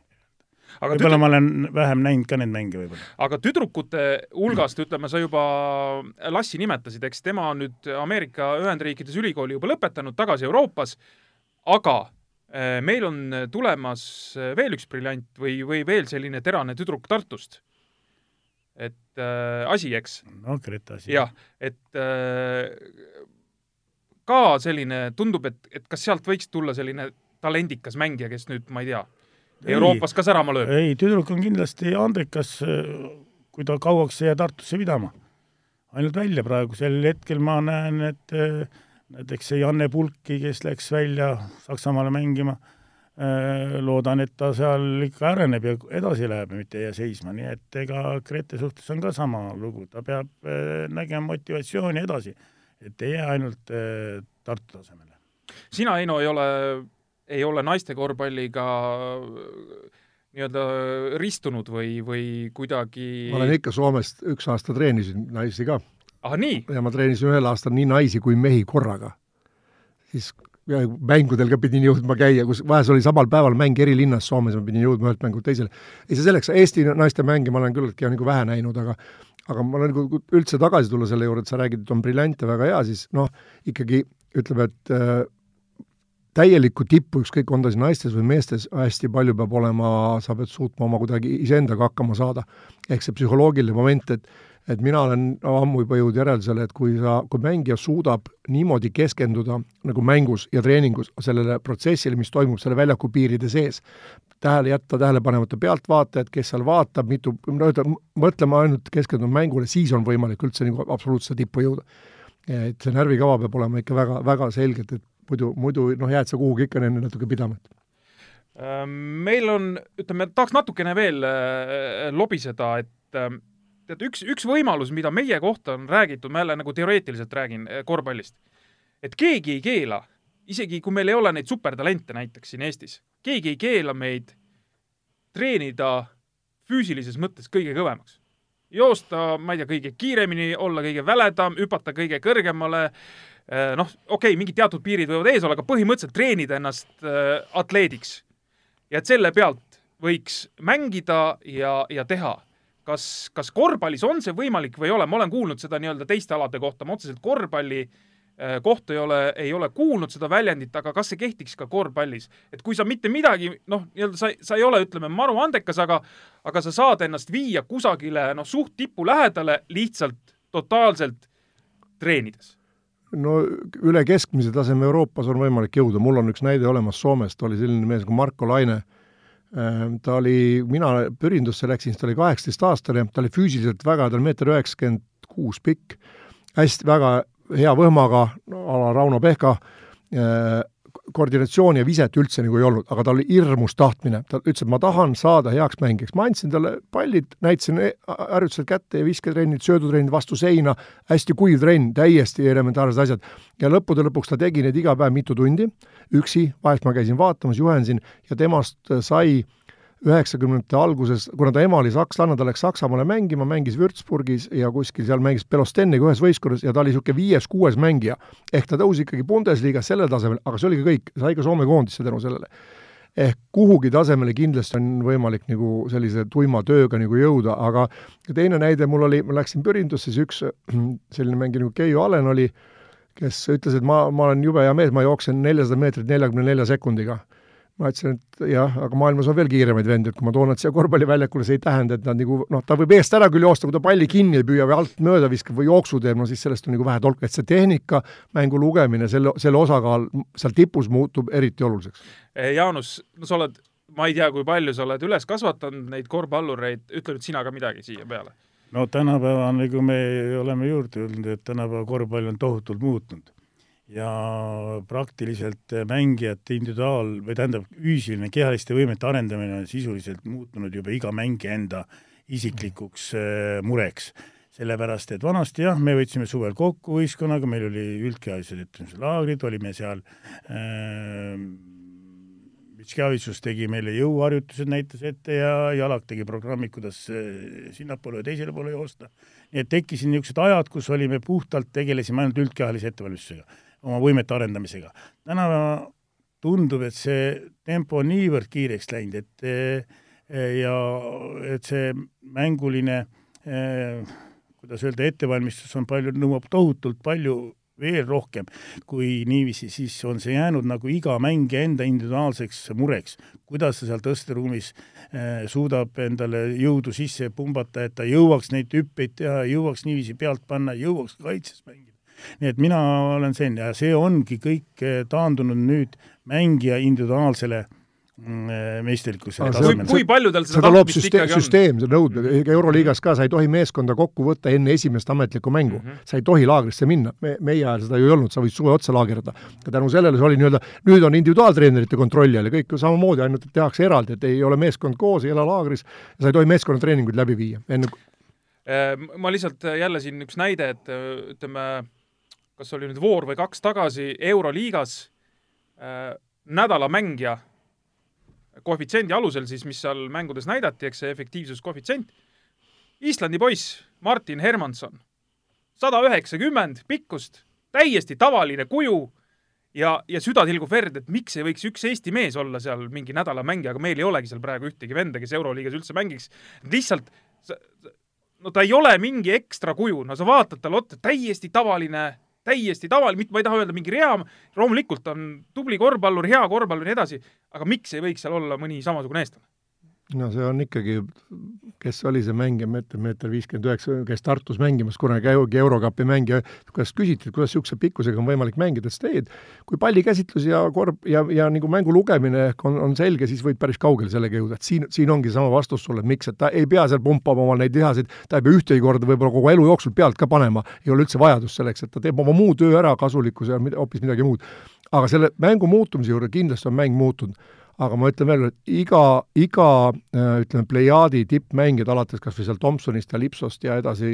võib-olla tüdruk... ma olen vähem näinud ka neid mänge võib-olla. aga tüdrukute hulgast, ütleme, sa juba Lassi nimetasid, eks tema on nüüd Ameerika Ühendriikides ülikooli juba lõpetanud, tagasi Euroopas, aga eh, meil on tulemas veel üks briljant või, või veel selline terane tüdruk Tartust. et äh, asi, eks? no Greta asi. jah, et äh, ka selline, tundub, et, et kas sealt võiks tulla selline talendikas mängija, kes nüüd, ma ei tea, Euroopas ka särama lööb? ei, tüdruk on kindlasti andekas, kui ta kauaks ei jää Tartusse pidama. ainult välja praegusel hetkel ma näen, et eh, näiteks see Janne Pulki, kes läks välja Saksamaale mängima, eh, loodan, et ta seal ikka areneb ja edasi läheb, mitte ei jää seisma, nii et ega Grete suhtes on ka sama lugu, ta peab eh, nägema motivatsiooni edasi, et ei jää ainult Tartu tasemele. sina, Heino, ei ole ei ole naiste korvpalliga nii-öelda ristunud või, või kuidagi ma olen ikka Soomest üks aasta treenisin naisi ka. ah nii? ja ma treenisin ühel aastal nii naisi kui mehi korraga. siis mängudel ka pidin jõudma käia, kus vahel oli samal päeval mäng eri linnas Soomes, ma pidin jõudma ühelt mängult teisele. ei see selleks, Eesti naiste mänge ma olen küllaltki nagu vähe näinud, aga aga ma olen nagu üldse tagasi tulla selle juurde, et sa räägid, et on briljante, väga hea, siis noh, ikkagi ütleme, et äh, täielikku tippu, ükskõik, on ta siis naistes või meestes, hästi palju peab olema, sa pead suutma oma kuidagi iseendaga hakkama saada. ehk see psühholoogiline moment, et et mina olen ammu juba jõudnud järeldusele, et kui sa, kui mängija suudab niimoodi keskenduda nagu mängus ja treeningus sellele protsessile, mis toimub selle väljaku piiride sees, tähele jätta tähelepanemata pealtvaatajad, kes seal vaatab, mitu, no ütleme, mõtlema ainult, keskenduma mängule, siis on võimalik üldse nagu absoluutse tippu jõuda. et see närvikava peab olema ikka väga, väga selgelt, et muidu, muidu noh, jääd sa kuhugi ikka nende natuke pidama. Ehm, meil on, ütleme, tahaks natukene veel äh, lobiseda, et ähm, tead, üks, üks võimalus, mida meie kohta on räägitud, ma jälle nagu teoreetiliselt räägin äh, korvpallist, et keegi ei keela, isegi kui meil ei ole neid supertalente näiteks siin Eestis, keegi ei keela meid treenida füüsilises mõttes kõige kõvemaks. joosta, ma ei tea, kõige kiiremini, olla kõige väledam, hüpata kõige kõrgemale äh,, Äh, noh, okei okay,, mingid teatud piirid võivad ees olla, aga põhimõtteliselt treenida ennast äh, atleediks. ja et selle pealt võiks mängida ja, ja teha. kas, kas korvpallis on see võimalik või ei ole, ma olen kuulnud seda nii-öelda teiste alade kohta, ma otseselt korvpalli äh, kohta ei ole, ei ole kuulnud seda väljendit, aga kas see kehtiks ka korvpallis? et kui sa mitte midagi, noh, nii-öelda sa, sa ei ole, ütleme, maru andekas, aga aga sa saad ennast viia kusagile, noh, suht tipu lähedale lihtsalt totaalselt treenides no üle keskmise taseme Euroopas on võimalik jõuda, mul on üks näide olemas Soomest, oli selline mees nagu Marko Laine, Ehm, ta oli, mina Pürindusse läksin, siis ta oli kaheksateistaastane, ta oli füüsiliselt väga, ta oli meeter üheksakümmend kuus pikk, hästi väga hea võhmaga no,, a la Rauno Pehka, ehm, koordinatsiooni ja viset üldse nagu ei olnud, aga tal oli hirmus tahtmine, ta ütles, et ma tahan saada heaks mängijaks, ma andsin talle pallid, näitasin e-, harjutused kätte ja visketrennid, söödutrennid vastu seina, hästi kuiv trenn, täiesti elementaarsed asjad. ja lõppude lõpuks ta tegi neid iga päev mitu tundi, üksi, vahest ma käisin vaatamas, juhendasin ja temast sai äh, üheksakümnendate alguses, kuna ta ema oli sakslanna, ta läks Saksamaale mängima, mängis Würzburgis ja kuskil seal mängis Belosteniga ühes võistkonnas ja ta oli niisugune viies-kuues mängija. ehk ta tõusis ikkagi Bundesliga sellel tasemel, aga see oligi kõik, sai ka Soome koondisse tänu sellele. ehk kuhugi tasemele kindlasti on võimalik nagu sellise tuima tööga nagu jõuda, aga teine näide mul oli, ma läksin Pürindusse, siis üks selline mängija nagu Keijo Alen oli, kes ütles, et ma, ma olen jube hea mees, ma jooksen neljasada meetrit neljakümne nelja sekundiga ma ütlesin, et jah, aga maailmas on veel kiiremaid vendi, et kui ma toon nad siia korvpalliväljakule, see ei tähenda, et nad nagu noh, ta võib eest ära küll joosta, kui ta palli kinni ei püüa või alt mööda viskab või jooksu teeb, no siis sellest on nagu vähe tolku, et see tehnika, mängu lugemine, selle, selle osakaal seal tipus muutub eriti oluliseks. Eh, Jaanus, no sa oled, ma ei tea, kui palju sa oled üles kasvatanud neid korvpallureid, ütle nüüd sina ka midagi siia peale. no tänapäeval, nagu me oleme juurde jõudnud, et tänapäeva korvpall on tohutult muutunud ja praktiliselt mängijate individuaal, või tähendab, füüsiline kehaliste võimete arendamine on sisuliselt muutunud juba iga mängija enda isiklikuks äh, mureks. sellepärast, et vanasti jah, me võtsime suvel kokku võistkonnaga, meil oli üldkehalised etenduse laagrid, olime seal äh, Vitskjavitsus tegi meile jõuharjutused, näitas ette ja Jalak tegi programmi, kuidas äh, sinnapoole ja teisele poole joosta. nii et tekkisid niisugused ajad, kus olime puhtalt, tegelesime ainult üldkehalise ettevalmistusega oma võimete arendamisega. täna tundub, et see tempo on niivõrd kiireks läinud, et eh, ja et see mänguline eh, kuidas öelda, ettevalmistus on palju, nõuab tohutult palju veel rohkem kui niiviisi, siis on see jäänud nagu iga mängija enda individuaalseks mureks, kuidas ta seal tõsteruumis eh, suudab endale jõudu sisse pumbata, et ta jõuaks neid hüppeid teha, jõuaks niiviisi pealt panna, jõuaks kaitses mängida nii et mina olen see ja see ongi kõik eh, taandunud nüüd mängija individuaalsele mm, eh, meisterlikkusele tasemele. kui palju tal seda, seda loob süsteem, süsteem, see nõudmine, ega Euroliigas ka, sa ei tohi meeskonda kokku võtta enne esimest ametlikku mängu mm. -hmm. sa ei tohi laagrisse minna, me, meie ajal seda ju ei olnud, sa võid suve otsa laagerdada. ja tänu sellele see oli nii-öelda, nüüd on individuaaltreenerite kontrolli all ja kõik ju samamoodi, ainult et tehakse eraldi, et ei ole meeskond koos, ei ela laagris, sa ei tohi meeskonnatreeninguid läbi viia enne äh, ma lihtsalt jälle siin üks näide, et ütleme, kas oli nüüd voor või kaks tagasi Euroliigas äh, nädala mängija koefitsiendi alusel siis, mis seal mängudes näidati, eks see efektiivsuskoefitsient, Islandi poiss Martin Hermanson, sada üheksakümmend pikkust, täiesti tavaline kuju ja, ja süda tilgub verd, et miks ei võiks üks Eesti mees olla seal mingi nädala mängija, aga meil ei olegi seal praegu ühtegi venda, kes Euroliigas üldse mängiks. lihtsalt no ta ei ole mingi ekstra kuju, no sa vaatad talle otsa, täiesti tavaline täiesti tavaline, mitte ma ei taha öelda mingi rea, loomulikult on tubli korvpallur, hea korvpallur ja nii edasi, aga miks ei võiks seal olla mõni samasugune eestlane? No see on ikkagi, kes oli see mängija, meeter, meeter viiskümmend üheksa, käis Tartus mängimas kunagi Eurokapi mängija, kuidas küsiti, et kuidas niisuguse pikkusega on võimalik mängida, siis teed, kui pallikäsitlus ja korv ja, ja nagu mängu lugemine ehk on, on selge, siis võid päris kaugele sellega jõuda, et siin, siin ongi sama vastus sulle, et miks, et ta ei pea seal pumpama omal neid lihaseid, ta ei pea ühtegi korda võib-olla kogu elu jooksul pealt ka panema, ei ole üldse vajadust selleks, et ta teeb oma muu töö ära, kasulikkuse ja hoopis midagi muud. aga selle mängu muutumise juurde kindlasti on mäng muutunud aga ma ütlen veel, et iga, iga äh, ütleme, plejaadi tippmängijad, alates kas või seal Tomsonist ja Lipsost ja edasi,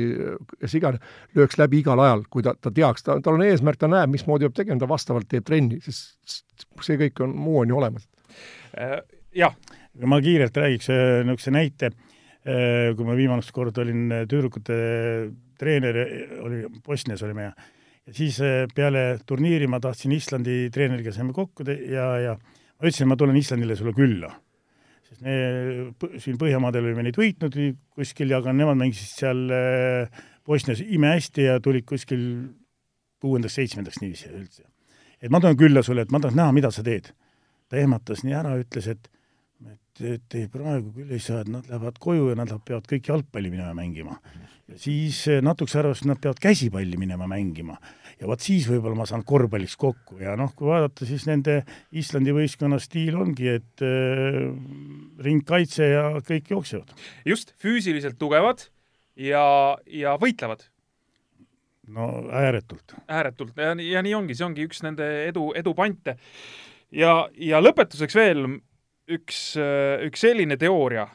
kes iganes, lööks läbi igal ajal, kui ta, ta teaks, ta, tal on eesmärk, ta näeb, mismoodi peab tegema, ta vastavalt teeb trenni, sest see kõik on, muu on ju olemas. Äh, jah. ma kiirelt räägiks äh, niisuguse näite, kui ma viimast korda olin tüdrukute treener, oli Bosnias olime ja ja siis peale turniiri ma tahtsin Islandi treeneriga saime kokku ja, ja ma ütlesin, ma tulen Islandile sulle külla. sest me siin Põhjamaadel olime neid võitnud kuskil ja aga nemad mängisid seal äh, Bosnias imehästi ja tulid kuskil kuuendaks-seitsmendaks niiviisi üldse. et ma tulen külla sulle, et ma tahaks näha, mida sa teed. ta ehmatas nii ära, ütles, et et, et ei, praegu küll ei saa, et nad lähevad koju ja nad peavad kõik jalgpalli minema mängima. ja siis eh, natukese arvas, et nad peavad käsipalli minema mängima. Ja vot siis võib-olla ma saan korvpalliks kokku ja noh, kui vaadata, siis nende Islandi võistkonna stiil ongi, et äh, ringkaitse ja kõik jooksevad. just, füüsiliselt tugevad ja, ja võitlevad no ääretult. ääretult ja, ja nii ongi, see ongi üks nende edu, edu pante. ja, ja lõpetuseks veel üks, üks selline teooria,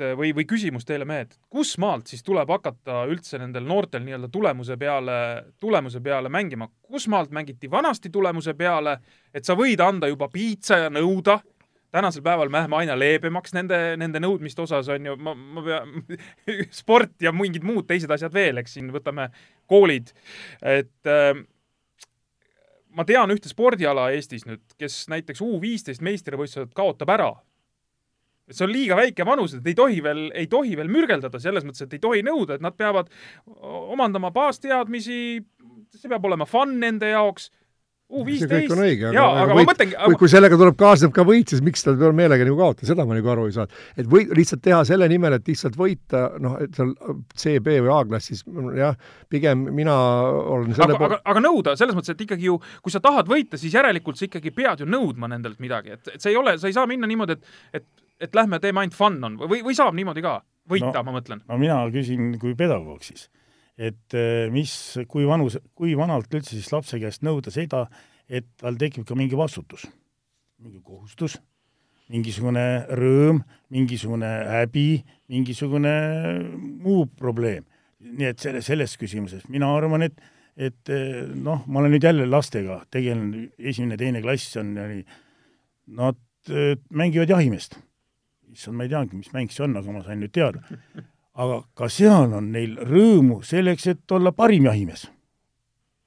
või, või küsimus teile, mehed, kus maalt siis tuleb hakata üldse nendel noortel nii-öelda tulemuse peale, tulemuse peale mängima, kus maalt mängiti vanasti tulemuse peale, et sa võid anda juba piitsa ja nõuda? Tänasel päeval me läheme aina leebemaks nende, nende nõudmiste osas, on ju, ma, ma pean sport ja mingid muud teised asjad veel, eks siin võtame koolid, et äh, ma tean ühte spordiala Eestis nüüd, kes näiteks U viisteist meistrivõistlused kaotab ära. See on liiga väike vanus, et ei tohi veel, ei tohi veel mürgeldada selles mõttes, et ei tohi nõuda, et nad peavad omandama baasteadmisi, see peab olema fun nende jaoks see kõik on õige, aga, aga võit, ma mõtlengi aga... kui, kui sellega tuleb, kaasneb ka võit, siis miks ta meelega nagu kaotada, seda ma nagu aru ei saa. et või lihtsalt teha selle nimel, et lihtsalt võita, noh, et seal C, B või A-klassis, jah, pigem mina olen selle aga, aga, aga nõuda, selles mõttes, et ikkagi ju, kui sa tahad võita, siis järelikult sa ikkagi pead ju nõudma nendelt midagi, et, et see ei ole, sa ei saa minna niimoodi, et, et, et lähme teeme ainult fun on või, või saab niimoodi ka võita no,, ma mõtlen. no mina küsin kui pedagoog siis et eh, mis, kui vanus, kui vanalt üldse siis lapse käest nõuda seda, et tal tekib ka mingi vastutus, mingi kohustus, mingisugune rõõm, mingisugune häbi, mingisugune muu probleem. nii et selle, selles küsimuses mina arvan, et et eh, noh, ma olen nüüd jälle lastega, tegelen esimene-teine klass on, nad eh, mängivad jahimeest. Issand, ma ei teagi, mis mäng see on, aga ma sain nüüd teada. Aga ka seal on neil rõõmu selleks, et olla parim jahimees.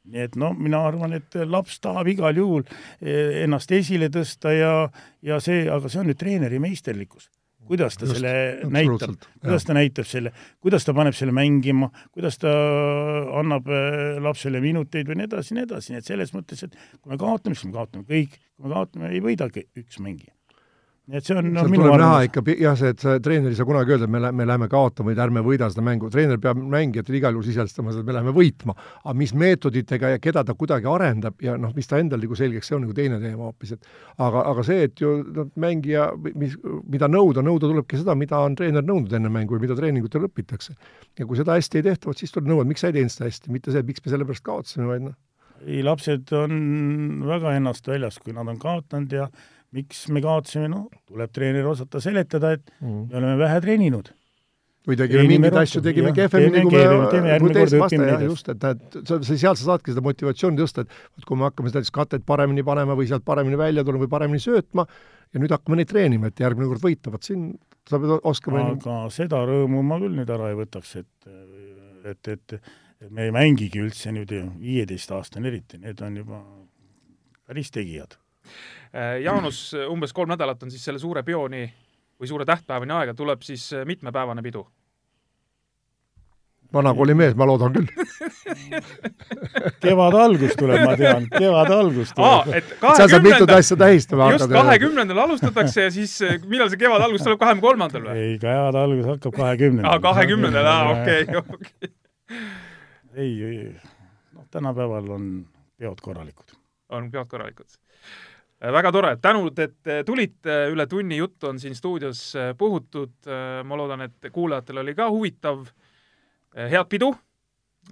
nii et noh, mina arvan, et laps tahab igal juhul eh, ennast esile tõsta ja, ja see, aga see on nüüd treeneri meisterlikkus. Kuidas ta Just, selle näitab, kuidas ta näitab selle, kuidas ta paneb selle mängima, kuidas ta annab eh, lapsele minuteid või nii edasi, nii edasi, nii et selles mõttes, et kui me kaotame, siis me kaotame kõik, kui me kaotame, ei võidagi üks mängija et see on no, minu tuleb näha ikka jah, see, et sa treener ei saa kunagi öelda, et me, me läheme kaotama või ärme võida seda mängu, treener peab mängijatele igal juhul sisestama seda, et me läheme võitma. aga mis meetoditega ja keda ta kuidagi arendab ja noh, mis ta endal nagu selgeks, see on nagu teine teema hoopis, et aga, aga see, et ju noh, mängija, mis, mida nõuda, nõuda tulebki seda, mida on treener nõudnud enne mängu ja mida treeningutel õpitakse. ja kui seda hästi ei tehta, vot siis tuleb nõuda, miks sa ei teinud seda hästi, mitte see, miks me sellepärast kaotasime, vaid noh. ei, lapsed on väga ennast väljas, kui nad on kaotanud ja miks me kaotasime, no tuleb treener osata seletada, et mm. me oleme vähe treeninud. või tegime mingeid asju, tegime kehvemini, kui me, kui teist vaste, jah, just, et näed, sa, sealt sa saadki seda motivatsiooni tõsta, et vot kui me hakkame näiteks katet paremini panema või sealt paremini välja tulema või paremini söötma ja nüüd hakkame neid treenima, et järgmine kord võita, vot siin sa pead oskama aga seda rõõmu ma küll nüüd ära ei võtaks, et et, et, et me ei mängigi üldse nüüd viieteistaastane eriti, need on juba päris tegijad Jaanus, umbes kolm nädalat on siis selle suure peoni või suure tähtpäevani aega, tuleb siis äh, mitmepäevane pidu? vanakooli mees, ma loodan küll kevade algus tuleb, ma tean, kevade algus tuleb. sa saad mitut asja tähistama hakata. just, kahekümnendal alustatakse ja siis äh, millal see kevade algus tuleb, kahekümne kolmandal või? ei, kevade algus hakkab kahekümnendal. aa, kahekümnendal, aa, okei, okei. ei, ei, noh, tänapäeval on peod korralikud. on peod korralikud Äh, väga tore, tänud, et äh, tulite, üle tunni juttu on siin stuudios äh, puhutud, ma loodan, et kuulajatel oli ka huvitav. head pidu,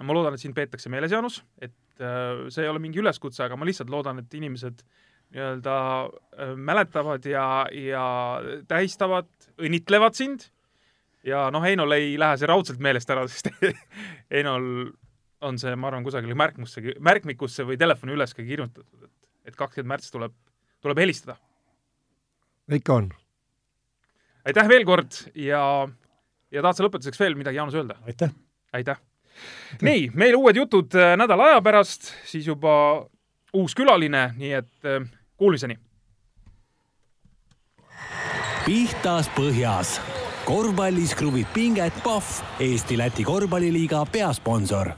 ma loodan, et sind peetakse meeles, Jaanus, et see ei ole mingi üleskutse, aga ma lihtsalt loodan, et inimesed nii-öelda mäletavad ja, ja tähistavad, õnnitlevad sind. Ja noh, Heinol ei lähe see raudselt meelest ära, sest Heinol on see, ma arvan, kusagile märkmusse, märkmikusse või telefoni üles ka kirjutatud, et, et kakskümmend märts tuleb tuleb helistada. ikka on. aitäh veel kord ja, ja tahad sa lõpetuseks veel midagi, Jaanus, öelda? aitäh! aitäh! nii, meil uued jutud äh, nädala aja pärast, siis juba uus külaline, nii et äh, kuulmiseni! pihtas põhjas korvpallis kruvib pinget Pahv, Eesti-Läti korvpalliliiga peasponsor